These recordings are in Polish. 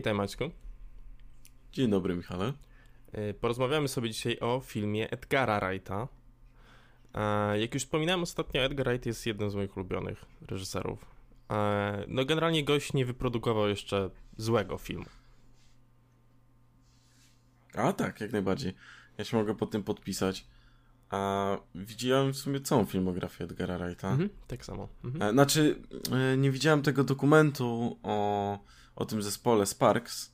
Witaj Maćku. Dzień dobry Michale. E, porozmawiamy sobie dzisiaj o filmie Edgara Wrighta. E, jak już wspominałem ostatnio, Edgar Wright jest jednym z moich ulubionych reżyserów. E, no generalnie gość nie wyprodukował jeszcze złego filmu. A tak, jak najbardziej. Ja się mogę pod tym podpisać. A widziałem w sumie całą filmografię Edgara Wrighta. Mhm, tak samo. Mhm. Znaczy, nie widziałem tego dokumentu o, o tym zespole Sparks,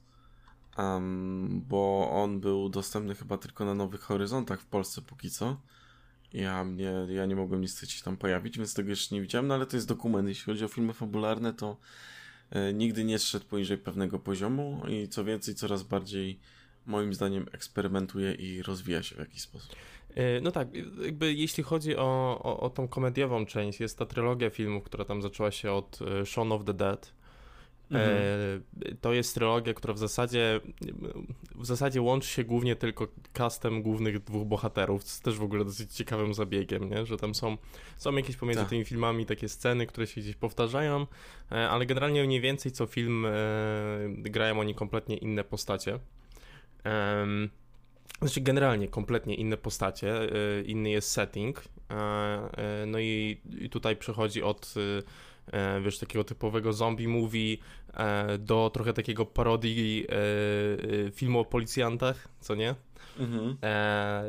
um, bo on był dostępny chyba tylko na Nowych Horyzontach w Polsce póki co. Ja, mnie, ja nie mogłem niestety się tam pojawić, więc tego jeszcze nie widziałem, no ale to jest dokument. Jeśli chodzi o filmy fabularne, to e, nigdy nie zszedł poniżej pewnego poziomu i co więcej, coraz bardziej moim zdaniem eksperymentuje i rozwija się w jakiś sposób. E, no tak, jakby jeśli chodzi o, o, o tą komediową część, jest ta trylogia filmów, która tam zaczęła się od e, Shaun of the Dead, Mhm. To jest trylogia, która w zasadzie w zasadzie łączy się głównie tylko castem głównych dwóch bohaterów, co jest też w ogóle dosyć ciekawym zabiegiem, nie? że tam są, są jakieś pomiędzy tak. tymi filmami takie sceny, które się gdzieś powtarzają, e, ale generalnie mniej więcej co film e, grają oni kompletnie inne postacie. Znaczy generalnie kompletnie inne postacie, inny jest setting. No i, i tutaj przechodzi od wiesz, takiego typowego zombie movie e, do trochę takiego parodii e, filmu o policjantach, co nie? Mhm.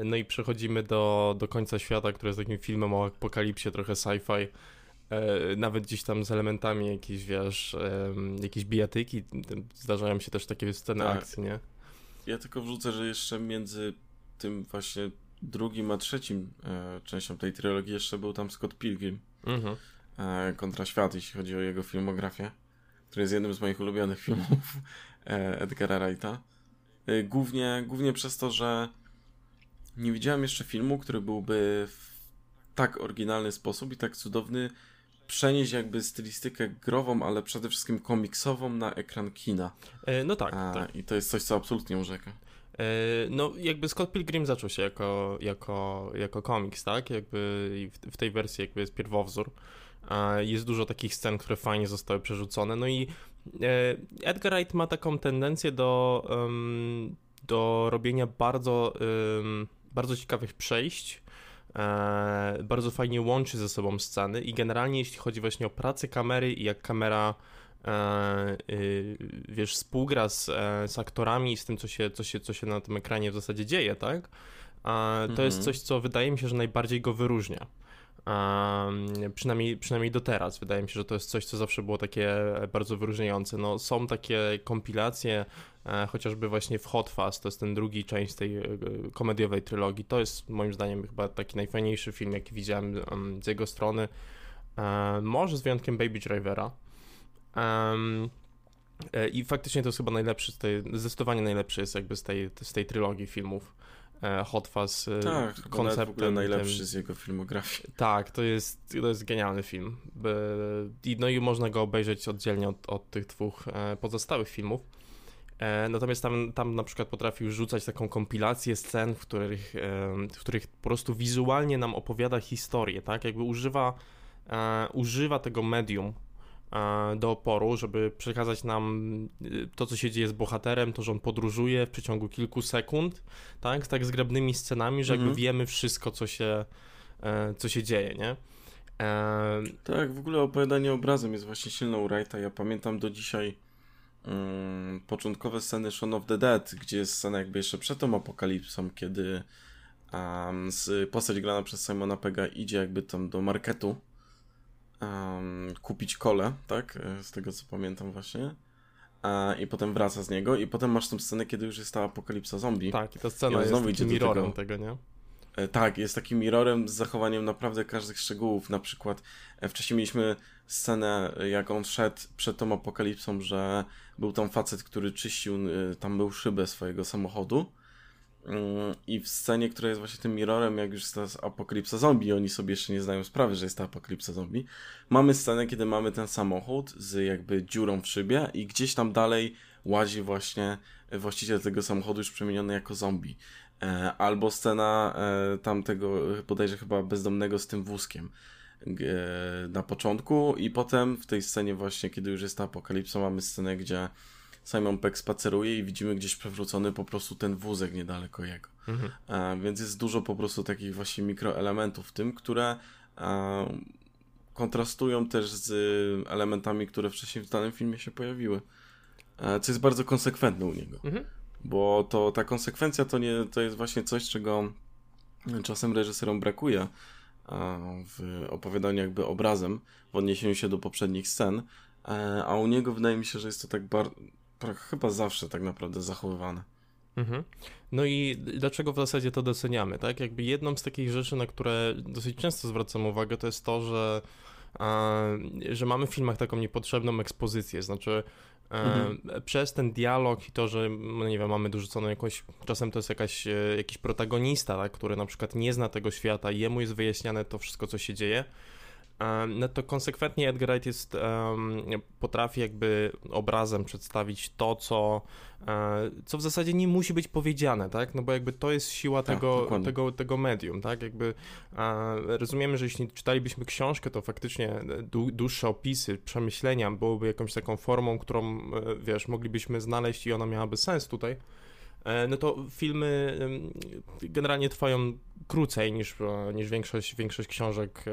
No i przechodzimy do, do końca świata, który jest takim filmem o apokalipsie, trochę sci-fi. Nawet gdzieś tam z elementami jakiejś, wiesz, jakiejś bijatyki. Zdarzają się też takie sceny tak. akcji, nie? Ja tylko wrzucę, że jeszcze między tym właśnie drugim a trzecim e, częścią tej trylogii jeszcze był tam Scott Pilgrim. Mhm. E, kontra Świat, jeśli chodzi o jego filmografię, który jest jednym z moich ulubionych filmów e, Edgara Wrighta. E, głównie, głównie przez to, że nie widziałem jeszcze filmu, który byłby w tak oryginalny sposób i tak cudowny przenieść jakby stylistykę grową, ale przede wszystkim komiksową na ekran kina. no tak, tak. I to jest coś, co absolutnie urzeka. No, jakby Scott Pilgrim zaczął się jako, jako, jako komiks, tak? Jakby w tej wersji jakby jest pierwowzór. Jest dużo takich scen, które fajnie zostały przerzucone. No i e, Edgar Wright ma taką tendencję do, do robienia bardzo, bardzo ciekawych przejść. E, bardzo fajnie łączy ze sobą sceny i generalnie jeśli chodzi właśnie o pracę kamery i jak kamera e, y, wiesz, współgra z, z aktorami i z tym, co się, co, się, co się na tym ekranie w zasadzie dzieje, tak? To mhm. jest coś, co wydaje mi się, że najbardziej go wyróżnia. Przynajmniej, przynajmniej do teraz. Wydaje mi się, że to jest coś, co zawsze było takie bardzo wyróżniające. No, są takie kompilacje, e, chociażby właśnie w Hot Fast, to jest ten drugi część tej e, komediowej trylogii. To jest moim zdaniem chyba taki najfajniejszy film, jaki widziałem um, z jego strony. E, może z wyjątkiem Baby Drivera. I faktycznie to jest chyba najlepszy, zdecydowanie najlepszy jest jakby z tej, z tej trylogii filmów. E, Hot Fuzz e, tak, konceptem. najlepszy tym, z jego filmografii. Tak, to jest, to jest genialny film. No i można go obejrzeć oddzielnie od, od tych dwóch e, pozostałych filmów. Natomiast tam, tam na przykład potrafił rzucać taką kompilację scen, w których, w których po prostu wizualnie nam opowiada historię, tak? Jakby używa, używa tego medium do oporu, żeby przekazać nam y, to, co się dzieje z bohaterem, to, że on podróżuje w przeciągu kilku sekund, tak, z tak zgrabnymi scenami, że jakby mhm. wiemy wszystko, co się, e, co się dzieje, nie? E... Tak, w ogóle opowiadanie obrazem jest właśnie silną Wrighta. Ja pamiętam do dzisiaj um, początkowe sceny Shaun of the Dead, gdzie jest scena jakby jeszcze przed tą apokalipsą, kiedy um, z postać grana przez Simona Pega idzie jakby tam do marketu um, kupić kole, tak? E, z tego co pamiętam właśnie. I potem wraca z niego i potem masz tą scenę, kiedy już jest ta apokalipsa zombie. Tak, i ta scena I znowu jest takim mirrorem tego. tego, nie? E, tak, jest takim mirrorem z zachowaniem naprawdę każdych szczegółów. Na przykład e, wcześniej mieliśmy scenę, jak on szedł przed tą apokalipsą, że był tam facet, który czyścił, tam był szybę swojego samochodu i w scenie, która jest właśnie tym mirrorem, jak już jest ta apokalipsa zombie, oni sobie jeszcze nie zdają sprawy, że jest ta apokalipsa zombie, mamy scenę, kiedy mamy ten samochód z jakby dziurą w szybie i gdzieś tam dalej łazi właśnie właściciel tego samochodu już przemieniony jako zombie. E, albo scena e, tamtego, bodajże chyba bezdomnego z tym wózkiem e, na początku i potem w tej scenie właśnie, kiedy już jest ta apokalipsa, mamy scenę, gdzie Simon Peck spaceruje i widzimy gdzieś przewrócony po prostu ten wózek niedaleko jego. Mhm. E, więc jest dużo po prostu takich właśnie mikroelementów w tym, które e, kontrastują też z elementami, które wcześniej w danym filmie się pojawiły. E, co jest bardzo konsekwentne u niego. Mhm. Bo to ta konsekwencja to, nie, to jest właśnie coś, czego czasem reżyserom brakuje w opowiadaniu jakby obrazem w odniesieniu się do poprzednich scen, e, a u niego wydaje mi się, że jest to tak bardzo, chyba zawsze tak naprawdę zachowywane. Mhm. No i dlaczego w zasadzie to doceniamy, tak? Jakby jedną z takich rzeczy, na które dosyć często zwracam uwagę, to jest to, że, że mamy w filmach taką niepotrzebną ekspozycję, znaczy Mhm. Przez ten dialog i to, że no nie wiem, mamy dorzuconą jakąś, czasem to jest jakaś, e, jakiś protagonista, tak, który na przykład nie zna tego świata i jemu jest wyjaśniane to wszystko, co się dzieje, no to konsekwentnie Edgar Wright jest, um, potrafi jakby obrazem przedstawić to, co, e, co w zasadzie nie musi być powiedziane, tak? No bo jakby to jest siła tak, tego, tego, tego medium, tak? Jakby rozumiemy, że jeśli czytalibyśmy książkę, to faktycznie dłuższe opisy, przemyślenia byłyby jakąś taką formą, którą, e, wiesz, moglibyśmy znaleźć i ona miałaby sens tutaj. E, no to filmy generalnie trwają krócej niż, e, niż większość, większość książek,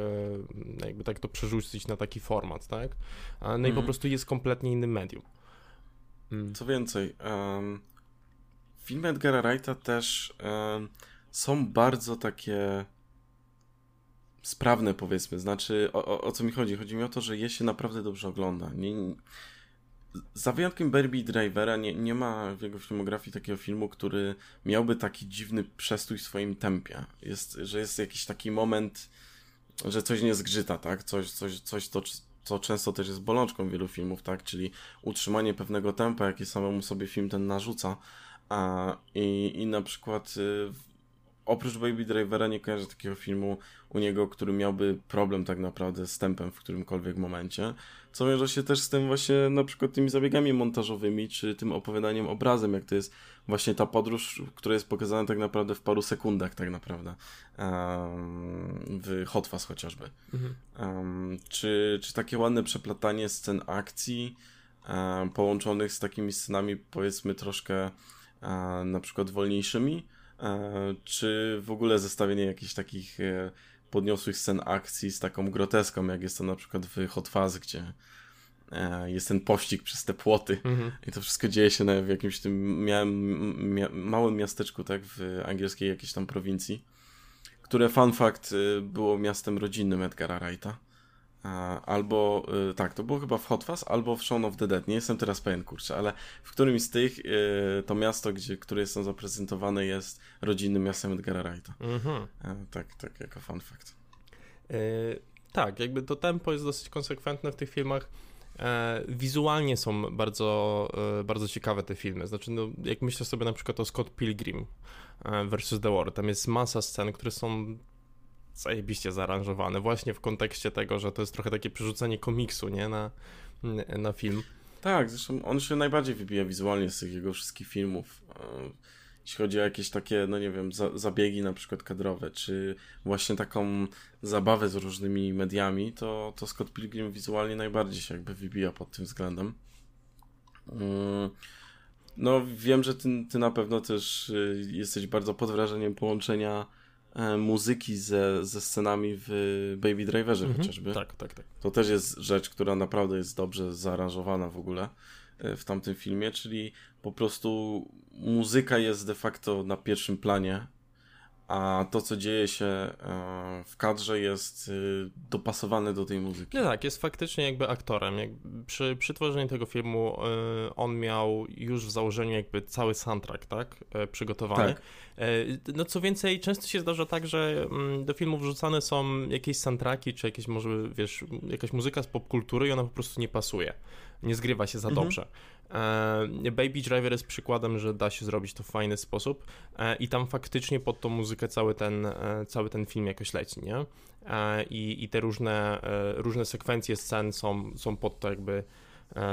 e, jakby tak to przerzucić na taki format, tak? No mm. i po mhm. prostu jest kompletnie innym medium. Mm. Co więcej, um, filmy Edgara Wrighta też um, są bardzo takie sprawne, powiedzmy. Znaczy, o, o, o, co mi chodzi? Chodzi mi o to, że je się naprawdę dobrze ogląda. Nie, za wyjątkiem Baby Drivera nie, nie ma w jego filmografii takiego filmu, który miałby taki dziwny przestój w swoim tempie. Jest, że jest jakiś taki moment, że coś nie zgrzyta, tak? Coś, coś, coś to, co często też jest bolączką wielu filmów, tak? Czyli utrzymanie pewnego tempa, jakie samemu sobie film ten narzuca. A, i, I na przykład y, oprócz Baby Drivera nie kojarzę takiego filmu u niego, który miałby problem tak naprawdę z tempem w którymkolwiek momencie, co wiąże się też z tym właśnie na przykład tymi zabiegami montażowymi, czy tym opowiadaniem obrazem, jak to jest właśnie ta podróż, która jest pokazana tak naprawdę w paru sekundach tak naprawdę um, w Hot Fuzz chociażby. Mhm. Um, czy, czy takie ładne przeplatanie scen akcji um, połączonych z takimi scenami powiedzmy troszkę na przykład wolniejszymi, E, czy w ogóle zestawienie jakichś takich e, podniosłych scen akcji z taką groteską, jak jest to na przykład w Hot Fuzz, gdzie e, jest ten pościg przez te płoty mhm. i to wszystko dzieje się w jakimś tym miałem, mia małym miasteczku, tak, w angielskiej jakiejś tam prowincji, które fun fact było miastem rodzinnym Edgara Wrighta. Albo, y, tak, to było chyba w Hot Fuzz, albo w Shaun of the Dead, nie jestem teraz pewien, kurczę, ale w którymś z tych y, to miasto, gdzie, które jest zaprezentowane jest rodzinnym miastem Edgara Wrighta. Mhm. Tak, tak, jako fun fact. Tak, jakby to tempo jest dosyć konsekwentne w tych filmach. E, wizualnie są bardzo, e, bardzo ciekawe te filmy. Znaczy, no, jak myślę sobie na przykład o Scott Pilgrim e, versus The War, tam jest masa scen, które są zajebiście zaaranżowane, właśnie w kontekście tego, że to jest trochę takie przerzucenie komiksu, nie, na, na film. Tak, zresztą on się najbardziej wybija wizualnie z tych jego wszystkich filmów. E, jeśli chodzi o jakieś takie, no nie wiem, za, zabiegi na przykład kadrowe, czy właśnie taką zabawę z różnymi mediami, to, to Scott Pilgrim wizualnie najbardziej się jakby wybija pod tym względem. Mm, no, wiem, że ty, ty na pewno też y, jesteś bardzo pod wrażeniem połączenia E, muzyki ze, ze scenami w Baby Driverze mhm. chociażby. Tak, tak, tak. To też jest rzecz, która naprawdę jest dobrze zaaranżowana w ogóle e, w tamtym filmie, czyli po prostu muzyka jest de facto na pierwszym planie a to, co dzieje się e, w kadrze, jest y, dopasowane do tej muzyki. No tak, jest faktycznie jakby aktorem. przy, przy tworzeniu tego filmu y, on miał już w założeniu jakby cały soundtrack, tak, e, przygotowany. Tak. E, no co więcej, często się zdarza tak, że mm, do filmów wrzucane są jakieś soundtracki, czy jakieś może, wiesz, jakaś muzyka z popkultury i ona po prostu nie pasuje. Nie zgrywa się za mhm. dobrze. Baby Driver jest przykładem, że da się zrobić to w fajny sposób e, i tam faktycznie pod tą muzykę cały ten, e, cały ten film jakoś leci, nie? I, i te różne, różne sekwencje scen są, są pod to jakby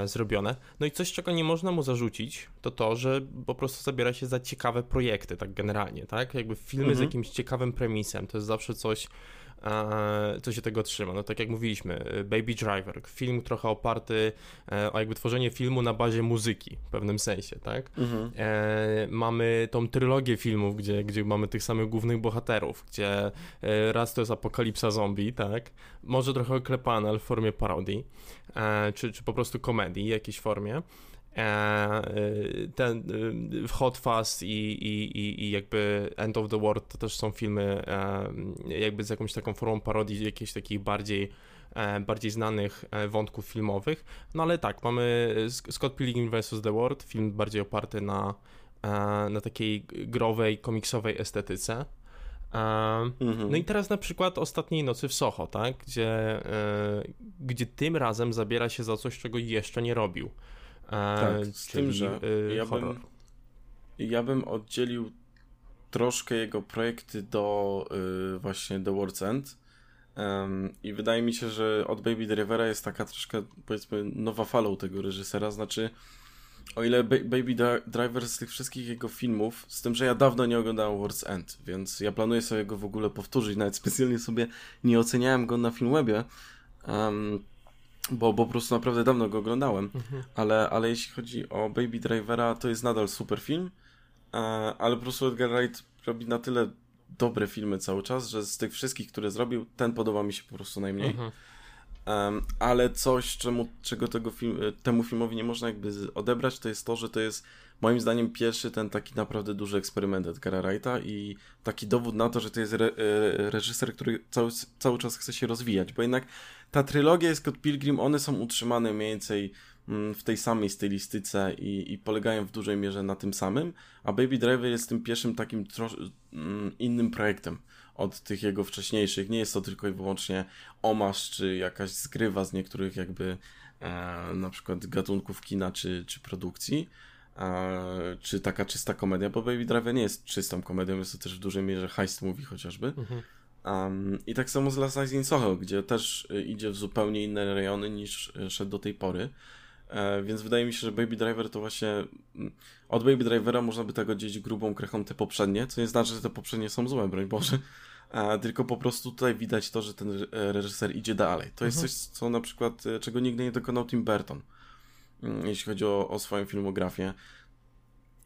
zrobione. No i coś, czego nie można mu zarzucić, to to, że po prostu zabiera się za ciekawe projekty, tak generalnie, tak? Jakby filmy mhm. z jakimś ciekawym premisem, to jest zawsze coś, co się tego trzyma. No tak jak mówiliśmy, Baby Driver, film trochę oparty o jakby tworzenie filmu na bazie muzyki w pewnym sensie, tak? Mhm. mamy tą trylogię filmów, gdzie, gdzie mamy tych samych głównych bohaterów, gdzie raz to jest apokalipsa zombie, tak? Może trochę oklepane, ale w formie parodii, czy, czy po prostu komedii w jakiejś formie. E, ten y, Hot Fast i, i, i jakby End of the World to też są filmy e, jakby z jakąś taką formą parodii jakichś takich bardziej e, bardziej znanych wątków filmowych. No ale tak, mamy Scott Pilgrim vs. The World, film bardziej oparty na, na takiej growej, komiksowej estetyce. Mhm. No i teraz na przykład Ostatniej Nocy w Soho, tak? Gdzie, gdzie tym razem zabiera się za coś, czego jeszcze nie robił. Tak, z tym, że y, ja bym, ja bym oddzielił troszkę jego projekty do y, właśnie do World's End. Um, I wydaje mi się, że od Baby Drivera jest taka troszkę, powiedzmy, nowa fala u tego reżysera. Znaczy, o ile ba Baby Driver z tych wszystkich jego filmów, z tym, że ja dawno nie oglądałem World's End, więc ja planuję sobie go w ogóle powtórzyć. Nawet specjalnie sobie nie oceniałem go na Filmwebie. Um, bo, bo po prostu naprawdę dawno go oglądałem, mhm. ale, ale jeśli chodzi o Baby Drivera, to jest nadal super film, e, ale po prostu Edgar Wright robi na tyle dobre filmy cały czas, że z tych wszystkich, które zrobił, ten podoba mi się po prostu najmniej. Mhm. Um, ale coś, czemu, czego tego film, temu filmowi nie można jakby odebrać, to jest to, że to jest moim zdaniem pierwszy ten taki naprawdę duży eksperyment Edgara Wrighta i taki dowód na to, że to jest re, e, reżyser, który cały, cały czas chce się rozwijać, bo jednak ta trylogia i Scott Pilgrim, one są utrzymane mniej więcej mm, w tej samej stylistyce i, i polegają w dużej mierze na tym samym, a Baby Driver jest tym pierwszym takim mm, innym projektem od tych jego wcześniejszych. Nie jest to tylko i wyłącznie omasz, czy jakaś zgrywa z niektórych jakby e, na przykład gatunków kina, czy, czy produkcji, czy taka czysta komedia, bo Baby Driver nie jest czystą komedią, jest to też w dużej mierze heist movie chociażby. Mhm. Um, I tak samo z Last Night in Soho, gdzie też y, idzie w zupełnie inne rejony niż y, szedł do tej pory. E, więc wydaje mi się, że Baby Driver to właśnie. Mm, od Baby Drivera można by tego dzielić grubą krechą te poprzednie, co nie znaczy, że te poprzednie są złe, broń Boże. Tylko po prostu tutaj widać to, że ten reżyser idzie dalej. To jest mhm. coś, co na przykład, e, czego nigdy nie dokonał Tim Burton, jeśli chodzi o, o swoją filmografię.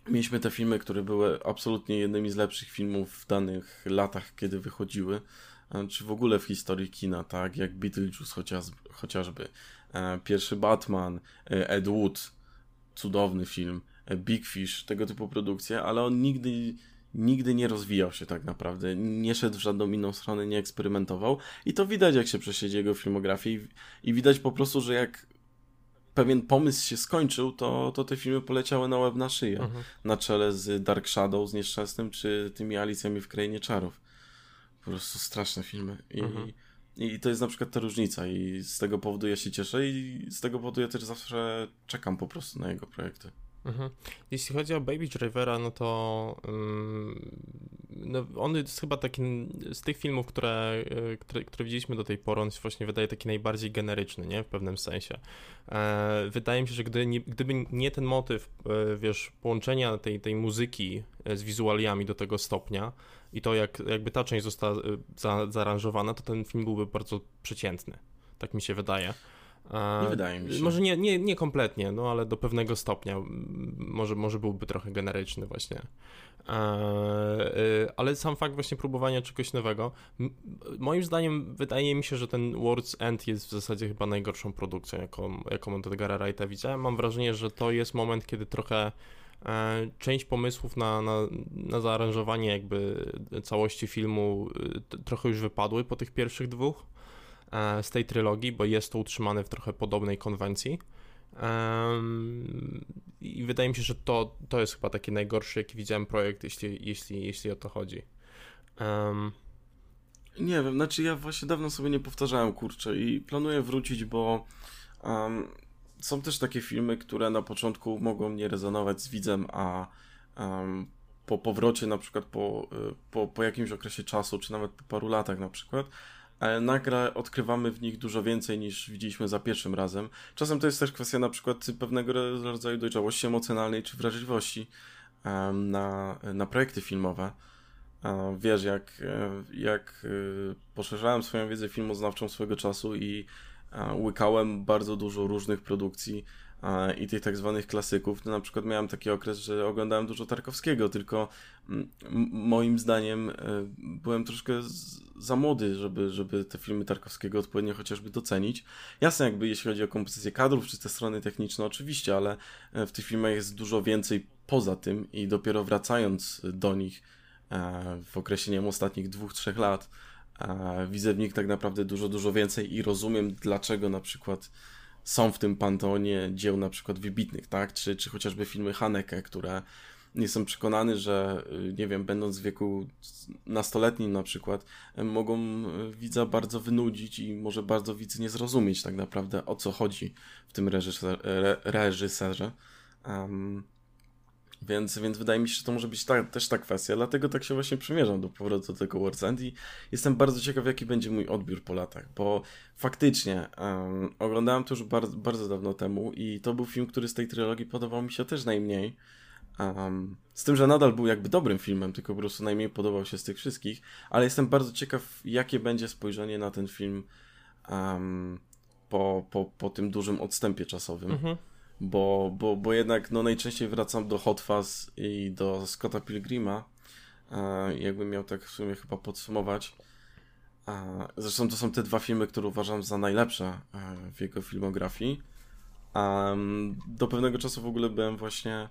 Mieliśmy te filmy, które były absolutnie jednymi z lepszych filmów w danych latach, kiedy wychodziły, czy w ogóle w historii kina, tak, jak Beetlejuice chociażby, chociażby. E, pierwszy Batman, e, Ed Wood, cudowny film, e, Big Fish, tego typu produkcje, ale on nigdy, nigdy nie rozwijał się tak naprawdę, nie szedł w żadną inną stronę, nie eksperymentował. I to widać, jak się przesiedzi jego filmografię i widać po prostu, że jak pewien pomysł się skończył, to, to te filmy poleciały na łeb na szyję. Mhm. Na czele z Dark Shadow, z Nieszczęsnym, czy tymi Alicjami w Krainie Czarów. Po prostu straszne filmy. I, mhm. I to jest na przykład ta różnica i z tego powodu ja się cieszę i z tego powodu ja też zawsze czekam po prostu na jego projekty. Mhm. Jeśli chodzi o Baby Drivera, no to um, no on jest chyba taki z tych filmów, które, e, które, które widzieliśmy do tej pory, on się właśnie wydaje taki najbardziej generyczny, nie? W pewnym sensie. E, wydaje mi się, że gdy nie, gdyby nie ten motyw, e, wiesz, połączenia tej, tej muzyki z wizualiami do tego stopnia i to, jak jakby ta część została za, zaaranżowana, to ten film byłby bardzo przeciętny. Tak mi się wydaje. Nie wydaje mi się. Może nie, nie, nie kompletnie, no ale do pewnego stopnia. Może, może byłby trochę generyczny właśnie. E, e, ale sam fakt właśnie próbowania czegoś nowego. Moim zdaniem wydaje mi się, że ten World's End jest w zasadzie chyba najgorszą produkcją, jaką, jaką od Edgara Wrighta widziałem. Mam wrażenie, że to jest moment, kiedy trochę e, część pomysłów na, na, na zaaranżowanie jakby całości filmu trochę już wypadły po tych pierwszych dwóch z tej trylogii, bo jest to utrzymane w trochę podobnej konwencji. I wydaje mi się, że to, to jest chyba taki najgorszy, jaki widziałem projekt, jeśli, jeśli, jeśli o to chodzi. Um. Nie wiem, znaczy ja właśnie dawno sobie nie powtarzałem, kurczę, i planuję wrócić, bo um, są też takie filmy, które na początku mogą nie rezonować z widzem, a po powrocie na przykład po, y, po, po jakimś okresie czasu, czy nawet po paru latach na przykład, ale nagle odkrywamy w nich dużo więcej niż widzieliśmy za pierwszym razem. Czasem to jest też kwestia na przykład pewnego rodzaju dojrzałości emocjonalnej czy wrażliwości na, na projekty filmowe. Wiesz, jak, jak poszerzałem swoją wiedzę filmoznawczą swego czasu i łykałem bardzo dużo różnych produkcji i tych tak zwanych klasyków, to na przykład miałem taki okres, że oglądałem dużo Tarkowskiego, tylko moim zdaniem e, byłem troszkę za młody, żeby, żeby te filmy Tarkowskiego odpowiednio chociażby docenić. Jasne, jakby jeśli chodzi o kompozycję kadrów, czy te strony techniczne, oczywiście, ale e, w tych filmach jest dużo więcej poza tym i dopiero wracając do nich e, w okresie, nie wiem, ostatnich dwóch, trzech lat, widzę w nich tak naprawdę dużo, dużo więcej i rozumiem, dlaczego na przykład są w tym panteonie dzieł na przykład wybitnych, tak? Czy, czy chociażby filmy Haneke, które jestem przekonany, że y, nie wiem, będąc w wieku nastoletnim na przykład, mogą y, widza bardzo wynudzić i może bardzo widz nie zrozumieć tak naprawdę o co chodzi w tym reżyser, re, reżyserze. Um, więc, więc wydaje mi się, że to może być ta, też ta kwestia, dlatego tak się właśnie przymierzam do powrotu do tego End i jestem bardzo ciekaw, jaki będzie mój odbiór po latach, bo faktycznie um, oglądałem to już bardzo, bardzo dawno temu i to był film, który z tej trylogii podobał mi się też najmniej. Um, z tym, że nadal był jakby dobrym filmem, tylko po prostu najmniej podobał się z tych wszystkich, ale jestem bardzo ciekaw, jakie będzie spojrzenie na ten film um, po, po, po tym dużym odstępie czasowym. Mhm bo, bo, bo jednak no, najczęściej wracam do Hot Fuzz i do Scotta Pilgrima. E, jakbym miał tak w sumie chyba podsumować. E, zresztą to są te dwa filmy, które uważam za najlepsze e, w jego filmografii. do pewnego czasu w ogóle byłem właśnie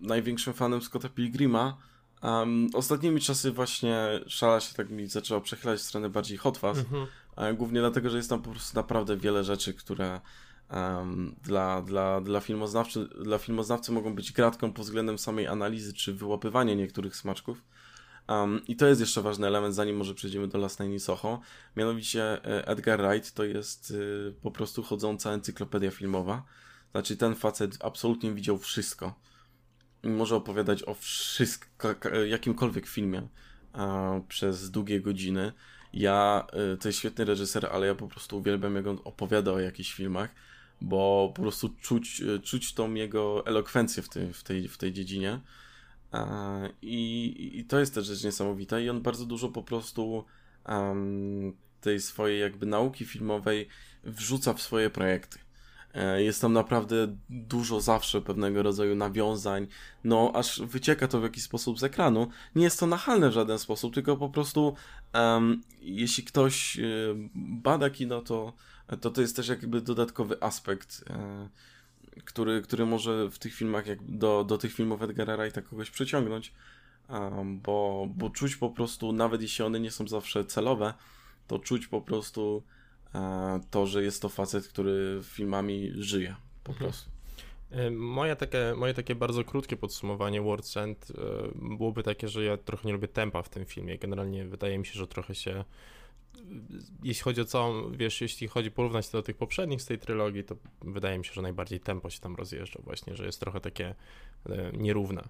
największym fanem Scotta Pilgrima. Um, ostatnimi czasy właśnie szala się tak mi zaczęła przechylać w stronę bardziej Hot Fuzz. Mhm. Głównie dlatego, że jest tam po prostu naprawdę wiele rzeczy, które um, dla, dla, dla, filmoznawcy, dla filmoznawcy mogą być gratką pod względem samej analizy czy wyłapywania niektórych smaczków. Um, I to jest jeszcze ważny element, zanim może przejdziemy do Last Night in Soho. Mianowicie e, Edgar Wright to jest y, po prostu chodząca encyklopedia filmowa. Znaczy ten facet absolutnie widział wszystko. I może opowiadać o wszystko, jakimkolwiek filmie przez długie godziny. Ja, y, to jest świetny reżyser, ale ja po prostu uwielbiam, jak on opowiada o jakichś filmach bo po prostu czuć, czuć tą jego elokwencję w tej, w tej, w tej dziedzinie. I, I to jest też rzecz niesamowita i on bardzo dużo po prostu um, tej swojej jakby nauki filmowej wrzuca w swoje projekty. E, jest tam naprawdę dużo zawsze pewnego rodzaju nawiązań, no aż wycieka to w jakiś sposób z ekranu. Nie jest to nachalne w żaden sposób, tylko po prostu um, jeśli ktoś y, bada kino, to to to jest też jakby dodatkowy aspekt, e, który, który może w tych filmach, jak do, do tych filmów Edgara Wrighta kogoś przyciągnąć, bo, bo czuć po prostu, nawet jeśli one nie są zawsze celowe, to czuć po prostu e, to, że jest to facet, który filmami żyje po mhm. prostu. E, moje takie, moje takie bardzo krótkie podsumowanie World's End byłoby takie, że ja trochę nie lubię tempa w tym filmie. Generalnie wydaje mi się, że trochę się jeśli chodzi o całą, wiesz, jeśli chodzi porównać to do tych poprzednich z tej trylogii, to wydaje mi się, że najbardziej tempo się tam rozjeżdża właśnie, że jest trochę takie e, nierówne.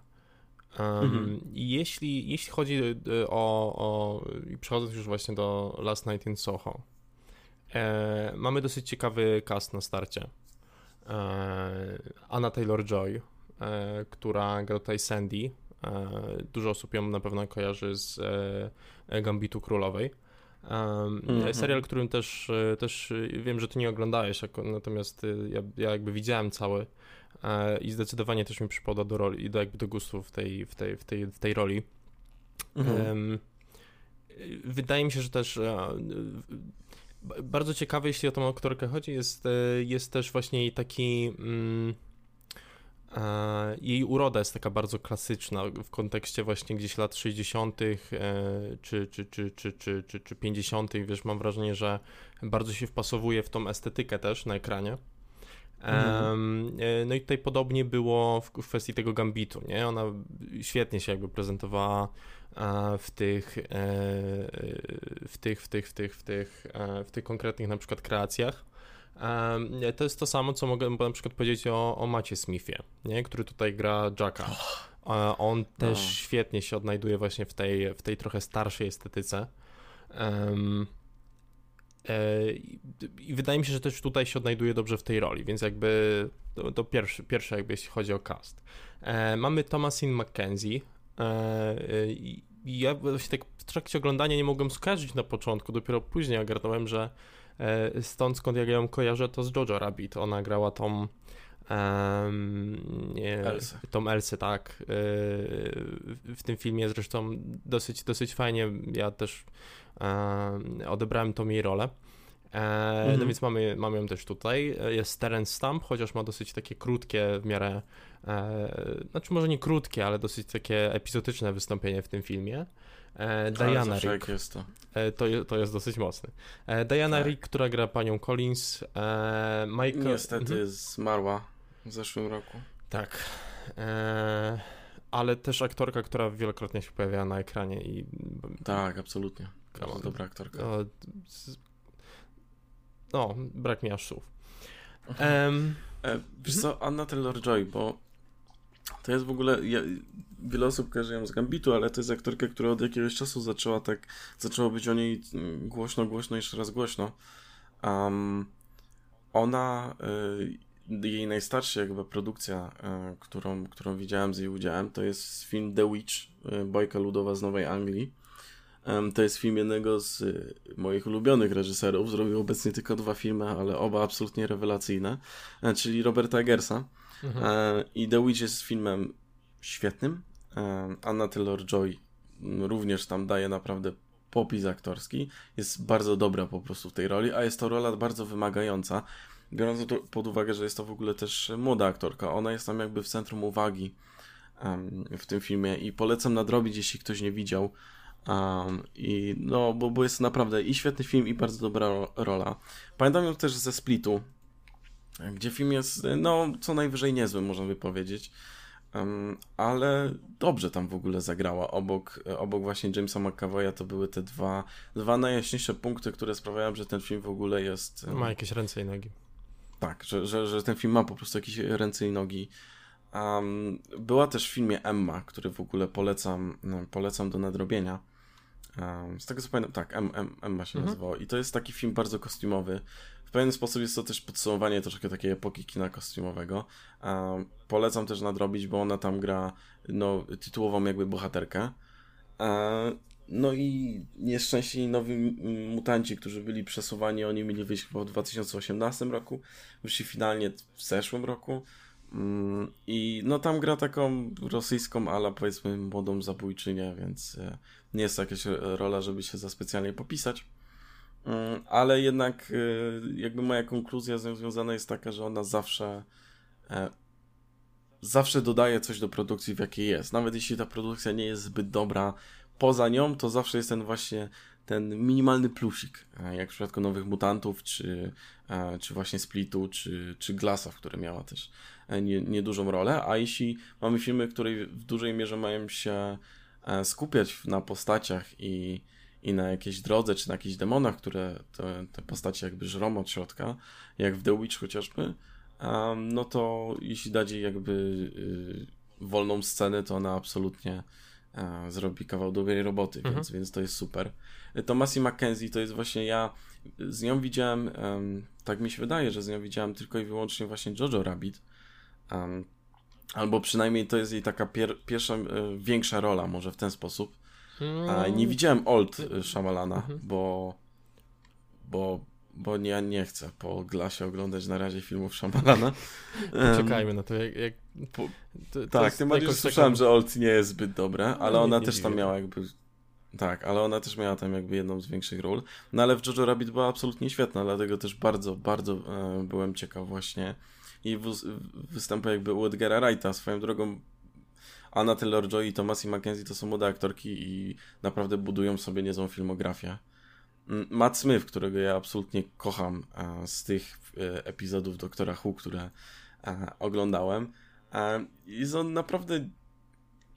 Um, mhm. jeśli, jeśli chodzi e, o, o, przechodząc już właśnie do Last Night in Soho, e, mamy dosyć ciekawy cast na starcie. E, Anna Taylor-Joy, e, która gra tutaj Sandy, e, dużo osób ją na pewno kojarzy z Gambitu Królowej. Um, mm-hmm. Serial, którym też, e, też e, wiem, że ty nie oglądałeś, natomiast ja, ja jakby widziałem cały i zdecydowanie też mi przypada do roli, do jakby do gustu w tej, w tej, w tej, w tej roli. Mm-hmm. Um, wydaje mi się, że też bardzo ciekawe, jeśli o tą aktorkę chodzi, jest, jest też właśnie taki... Mm, jej uroda jest taka bardzo klasyczna w kontekście właśnie gdzieś lat 60. czy, czy, czy, czy, czy, czy, czy 50. Wiesz, mam wrażenie, że bardzo się wpasowuje w tą estetykę też na ekranie. Mhm. No i tutaj podobnie było w kwestii tego gambitu, nie? Ona świetnie się jakby prezentowała w tych, w tych, w tych, w tych, w tych, w tych konkretnych na przykład kreacjach. To jest to samo, co mogę na przykład powiedzieć o, o Macie Smithie, nie? który tutaj gra Jacka. On też no. świetnie się odnajduje właśnie w tej, w tej trochę starszej estetyce. Um, I wydaje mi się, że też tutaj się odnajduje dobrze w tej roli, więc jakby to, to pierwsze, pierwsze jakby jeśli chodzi o cast. E, mamy Thomasin McKenzie, I ja właśnie tak w trakcie oglądania nie mogłem skojarzyć na początku, dopiero później ogarnąłem, że stąd skąd ja ją kojarzę, to z Jojo Rabbit. Ona grała tą Um, Elsę. Tą Elsę, tak. Yy, w tym filmie zresztą dosyć, dosyć fajnie. Ja też odebrałem tą jej rolę. E, no mhm. No więc mamy, mamy ją też tutaj. Jest Terence Stamp, chociaż ma dosyć takie krótkie w miarę, e, znaczy może nie krótkie, ale dosyć takie epizodyczne wystąpienie w tym filmie. E, Diana Rick. Jest to. E, to, to jest dosyć mocny. E, Diana tak. Rick, która gra panią Collins. E, Michael... Niestety mhm. zmarła w zeszłym roku. Tak. E, ale też aktorka, która wielokrotnie się pojawiała na ekranie i... Tak, absolutnie. Bardzo dobra aktorka. No, brak mi aż słów. Um, e, wiesz co, Anna Taylor-Joy, bo to jest w ogóle... Ja, wiele osób kojarzy ją z Gambitu, ale to jest aktorka, która od jakiegoś czasu zaczęła tak... Zaczęło być o niej głośno, głośno, jeszcze raz głośno. Um, ona... Y, jej najstarsza jakby produkcja, y, którą, którą widziałem z jej udziałem, to jest film The Witch, y, bojka ludowa z Nowej Anglii. To jest film jednego z y, moich ulubionych reżyserów. Zrobił obecnie tylko dwa filmy, ale oba absolutnie rewelacyjne, e, czyli Roberta Eggersa. Mhm. E, I The Witch jest filmem świetnym. E, Anna Taylor-Joy również tam daje naprawdę popis aktorski. Jest bardzo dobra po prostu w tej roli, a jest to rola bardzo wymagająca. Biorąc pod uwagę, że jest to w ogóle też młoda aktorka, ona jest tam jakby w centrum uwagi w tym filmie i polecam nadrobić, jeśli ktoś nie widział. Um, I no, bo, bo jest naprawdę i świetny film, i bardzo dobra rola. Pamiętam ją też ze Splitu, gdzie film jest, no, co najwyżej niezły, można by powiedzieć. Um, ale dobrze tam w ogóle zagrała. Obok, obok właśnie Jamesa McAvoya to były te dwa, dwa najjaśniejsze punkty, które sprawiają, że ten film w ogóle jest. Ma jakieś ręce i nogi. Tak, że, że, że ten film ma po prostu jakieś ręce i nogi. Um, była też w filmie Emma, który w ogóle polecam, no, polecam do nadrobienia z tego co pamiętam, tak, Emma się mhm. nazywało. I to jest taki film bardzo kostiumowy. W pewien sposób jest to też podsumowanie troszkę takiej epoki kina kostiumowego. Um, polecam też nadrobić, bo ona tam gra no, tytułową jakby bohaterkę. Um, no i nieszczęśliwi nowi mutanci, którzy byli przesuwani, oni mieli wyjść chyba w 2018 roku, wyszli finalnie w zeszłym roku. Mm, I no tam gra taką rosyjską, ale powiedzmy młodą zabójczynię, więc e, nie jest to jakaś rola, żeby się za specjalnie popisać. Mm, ale jednak e, jakby moja konkluzja z związana jest taka, że ona zawsze e, zawsze dodaje coś do produkcji, w jakiej jest. Nawet jeśli ta produkcja nie jest zbyt dobra, poza nią to zawsze jest ten właśnie ten minimalny plusik, jak w przypadku Nowych Mutantów, czy, czy właśnie Splitu, czy, czy Glassa, w które miała też niedużą nie rolę, a jeśli mamy filmy, które w dużej mierze mają się e, skupiać na postaciach i, i na jakiejś drodze, czy na jakichś demonach, które te, te postacie jakby żrą od środka, jak w The Witch chociażby, no to jeśli dać jej jakby y, wolną scenę, to ona absolutnie e, zrobi kawał dobrej roboty, mhm. więc, więc to jest super. Tomasi McKenzie to jest właśnie ja, z nią widziałem, tak mi się wydaje, że z nią widziałem tylko i wyłącznie właśnie Jojo Rabbit, Um, albo przynajmniej to jest jej taka pier pierwsza, y, większa rola, może w ten sposób. A nie widziałem Old y, Shyamalana, mhm. bo, bo, bo ja nie chcę po glasie oglądać na razie filmów Shyamalana. Czekajmy na to, jak... jak po, to, tak, tym bardziej słyszałem, że Old nie jest zbyt dobre, ale no, ona nie, też tam miała jakby... Tak, ale ona też miała tam jakby jedną z większych ról. No ale w Jojo Rabbit była absolutnie świetna, dlatego też bardzo, bardzo e, byłem ciekaw właśnie i występuje jakby u Edgara Wrighta. Swoją drogą Anna Taylor-Joy i Thomas Mackenzie to są młode aktorki i naprawdę budują sobie niezłą filmografię. Mm, Matt Smith, którego ja absolutnie kocham e, z tych e, epizodów Doktora Who, które e, oglądałem. Jest on naprawdę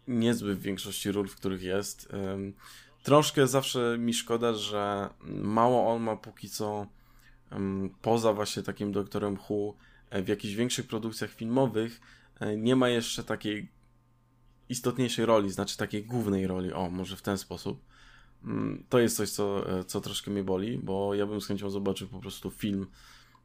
niezły w większości ról, w których jest. Troszkę zawsze mi szkoda, że mało on ma póki co poza właśnie takim Doktorem Who w jakichś większych produkcjach filmowych nie ma jeszcze takiej istotniejszej roli, znaczy takiej głównej roli, o, może w ten sposób. Mm, to jest coś, co, e, co troszkę mnie boli, bo ja bym z chęcią zobaczył po prostu film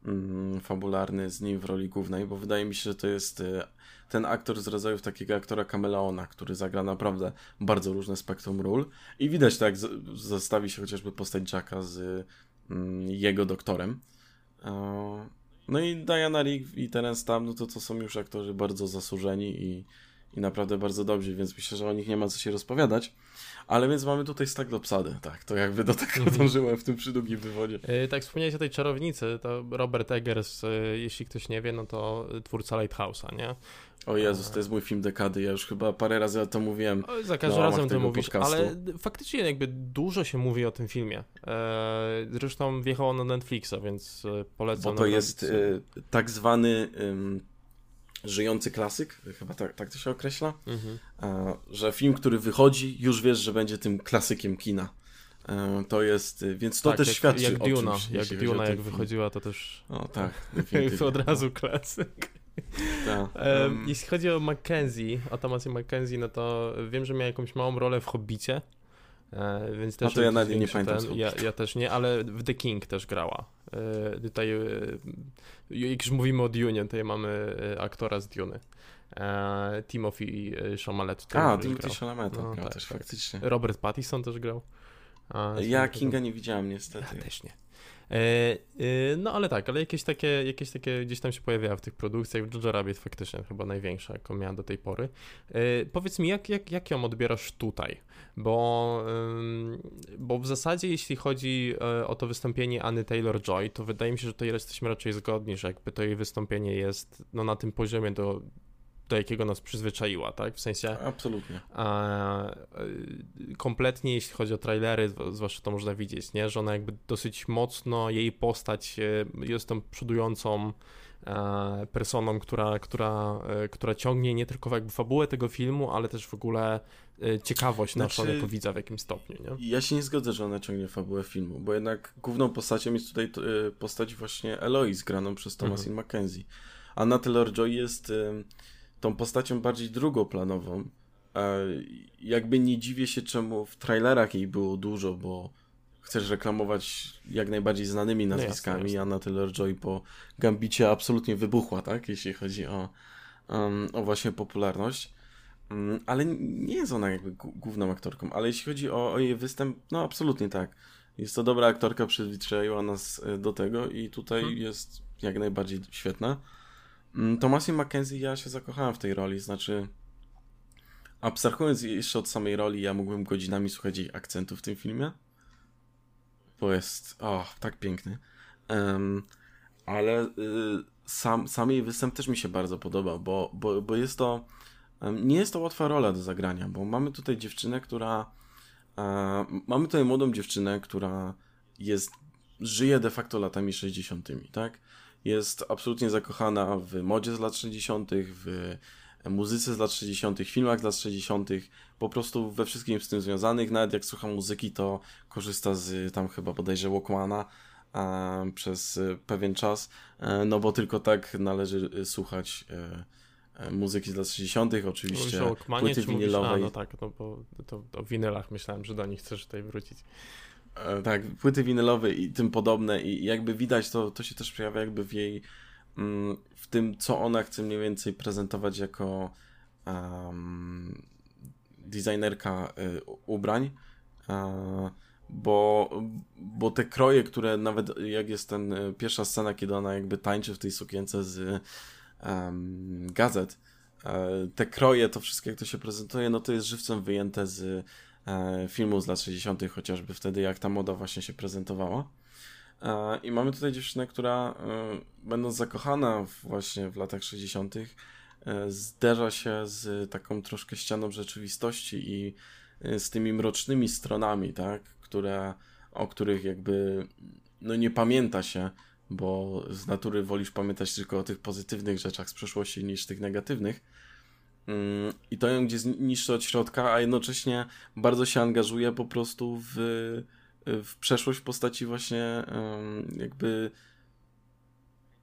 mm, fabularny z nim w roli głównej, bo wydaje mi się, że to jest y, ten aktor z rodzajów takiego aktora Kameleona, który zagra naprawdę bardzo różne spektrum ról i widać tak, zestawi się chociażby postać Jacka z mm, jego doktorem. E, no i Diana Rick i Terence Tam, no to to są już aktorzy bardzo zasłużeni i, i naprawdę bardzo dobrzy, więc myślę, że o nich nie ma co się rozpowiadać. Ale więc mamy tutaj Staglopsady, tak, to jakby do tego mhm. dążyłem w tym przydługim wywodzie. Yy, tak, wspomniałeś o tej czarownicy, to Robert Eggers, yy, jeśli ktoś nie wie, no to twórca Lighthouse'a, nie? O Jezus, to jest mój film dekady, ja już chyba parę razy o to mówiłem. Za każdym razem to mówisz, podcastu. ale faktycznie jakby dużo się mówi o tym filmie. Zresztą wjechał na Netflixa, więc e, polecam. Bo to jest e, tak zwany żyjący klasyk, chyba tak, tak to się określa, mhm. e, że film, który wychodzi, już wiesz, że będzie tym klasykiem kina. E, to jest, więc to tak, też jak, świadczy jak o Duna, czymś. Jak Duna, jak wychodziła, to też... O tak, od razu klasyk. Um, jeśli chodzi o Mackenzie, o Tomasię Mackenzie, no to wiem, że miał jakąś małą rolę w Hobbicie, e, więc też... A to ja nawet nie pamiętam. Ten, ja, ja, też nie, ale w The King też grała. E, tutaj, e, jak już mówimy o Dune, tutaj mamy e, aktora z Dune. E, Timothy Chalamet. A, Timothy Chalamet no, grał tak, też tak. faktycznie. Robert Pattinson też grał. A, ja Kinga nie widziałem niestety. Ja też nie. E, e, no ale tak, ale jakieś takie, jakieś takie gdzieś tam się pojawiały w tych produkcjach. Jojo Rabbit faktycznie chyba największa, jaką miałem do tej pory. E, powiedz mi, jak, jak, jak ją odbierasz tutaj? Bo, bo w zasadzie jeśli chodzi o to wystąpienie Anny Taylor-Joy, to wydaje mi się, że tutaj jesteśmy raczej zgodni, że jakby to jej wystąpienie jest no, na tym poziomie do do jakiego nas przyzwyczaiła, tak? W sensie. Absolutnie. A, kompletnie, jeśli chodzi o trailery, zwłaszcza to można widzieć, nie? Że ona jakby dosyć mocno, jej postać e, jest tą przodującą e, personą, która, która, e, która ciągnie nie tylko jakby fabułę tego filmu, ale też w ogóle ciekawość znaczy, naszą jako widza w jakimś stopniu, nie? Ja się nie zgodzę, że ona ciągnie fabułę filmu, bo jednak główną postacią jest tutaj postać właśnie Eloise, graną przez Thomasin mhm. McKenzie. Anna Taylor-Joy jest tą postacią bardziej drugoplanową. Jakby nie dziwię się, czemu w trailerach jej było dużo, bo chcesz reklamować jak najbardziej znanymi no nazwiskami. No jasne, Anna Taylor-Joy po Gambicie absolutnie wybuchła, tak? Jeśli chodzi o, um, o właśnie popularność. Um, ale nie jest ona jakby główną aktorką. Ale jeśli chodzi o, o jej występ, no absolutnie tak. Jest to dobra aktorka, przyzwyczaiła nas e, do tego i tutaj hmm. jest jak najbardziej świetna. Mm, Thomasie Mackenzie ja się zakochałem w tej roli, znaczy abstrahując jeszcze od samej roli, ja mógłbym godzinami słuchać jej akcentu w tym filmie, bo jest, o, tak piękny. Um, ale y, sam, sam jej występ też mi się bardzo podobał, bo, bo, bo jest to, um, nie jest to łatwa rola do zagrania, bo mamy tutaj dziewczynę, która, e, mamy tutaj młodą dziewczynę, która jest, żyje de facto latami 60., tak? Jest absolutnie zakochana w modzie z lat 60., w muzyce z lat 60., filmach z lat 60., po prostu we wszystkim z tym związanych. Nawet jak słucha muzyki, to korzysta z tam chyba bodajże Walkmana e, przez pewien czas, e, no bo tylko tak należy słuchać e, muzyki z lat 60., oczywiście płyty winylowej. A, no tak, no bo to o winylach myślałem, że do nich chcesz tutaj wrócić. E, tak, płyty winylowe i tym podobne i jakby widać to, to się też przejawia jakby w jej mm, w tym, co ona chce mniej więcej prezentować jako um, designerka y, ubrań, e, bo, bo te kroje, które nawet jak jest ten y, pierwsza scena, kiedy ona jakby tańczy w tej sukience z um, gazet, te kroje, to wszystko jak to się prezentuje, no to jest żywcem wyjęte z E, filmu z lat 60., chociażby wtedy, jak ta moda właśnie się prezentowała. E, I mamy tutaj dziewczynę, która e, będąc zakochana właśnie w latach 60., zderza się z taką troszkę ścianą rzeczywistości i z tymi mrocznymi stronami, tak, które, o których jakby no nie pamięta się, bo z natury wolisz pamiętać tylko o tych pozytywnych rzeczach z przeszłości niż tych negatywnych. Mm, I to ją gdzieś niszczy od środka, a jednocześnie bardzo się angażuje po prostu w, w przeszłość w postaci właśnie jakby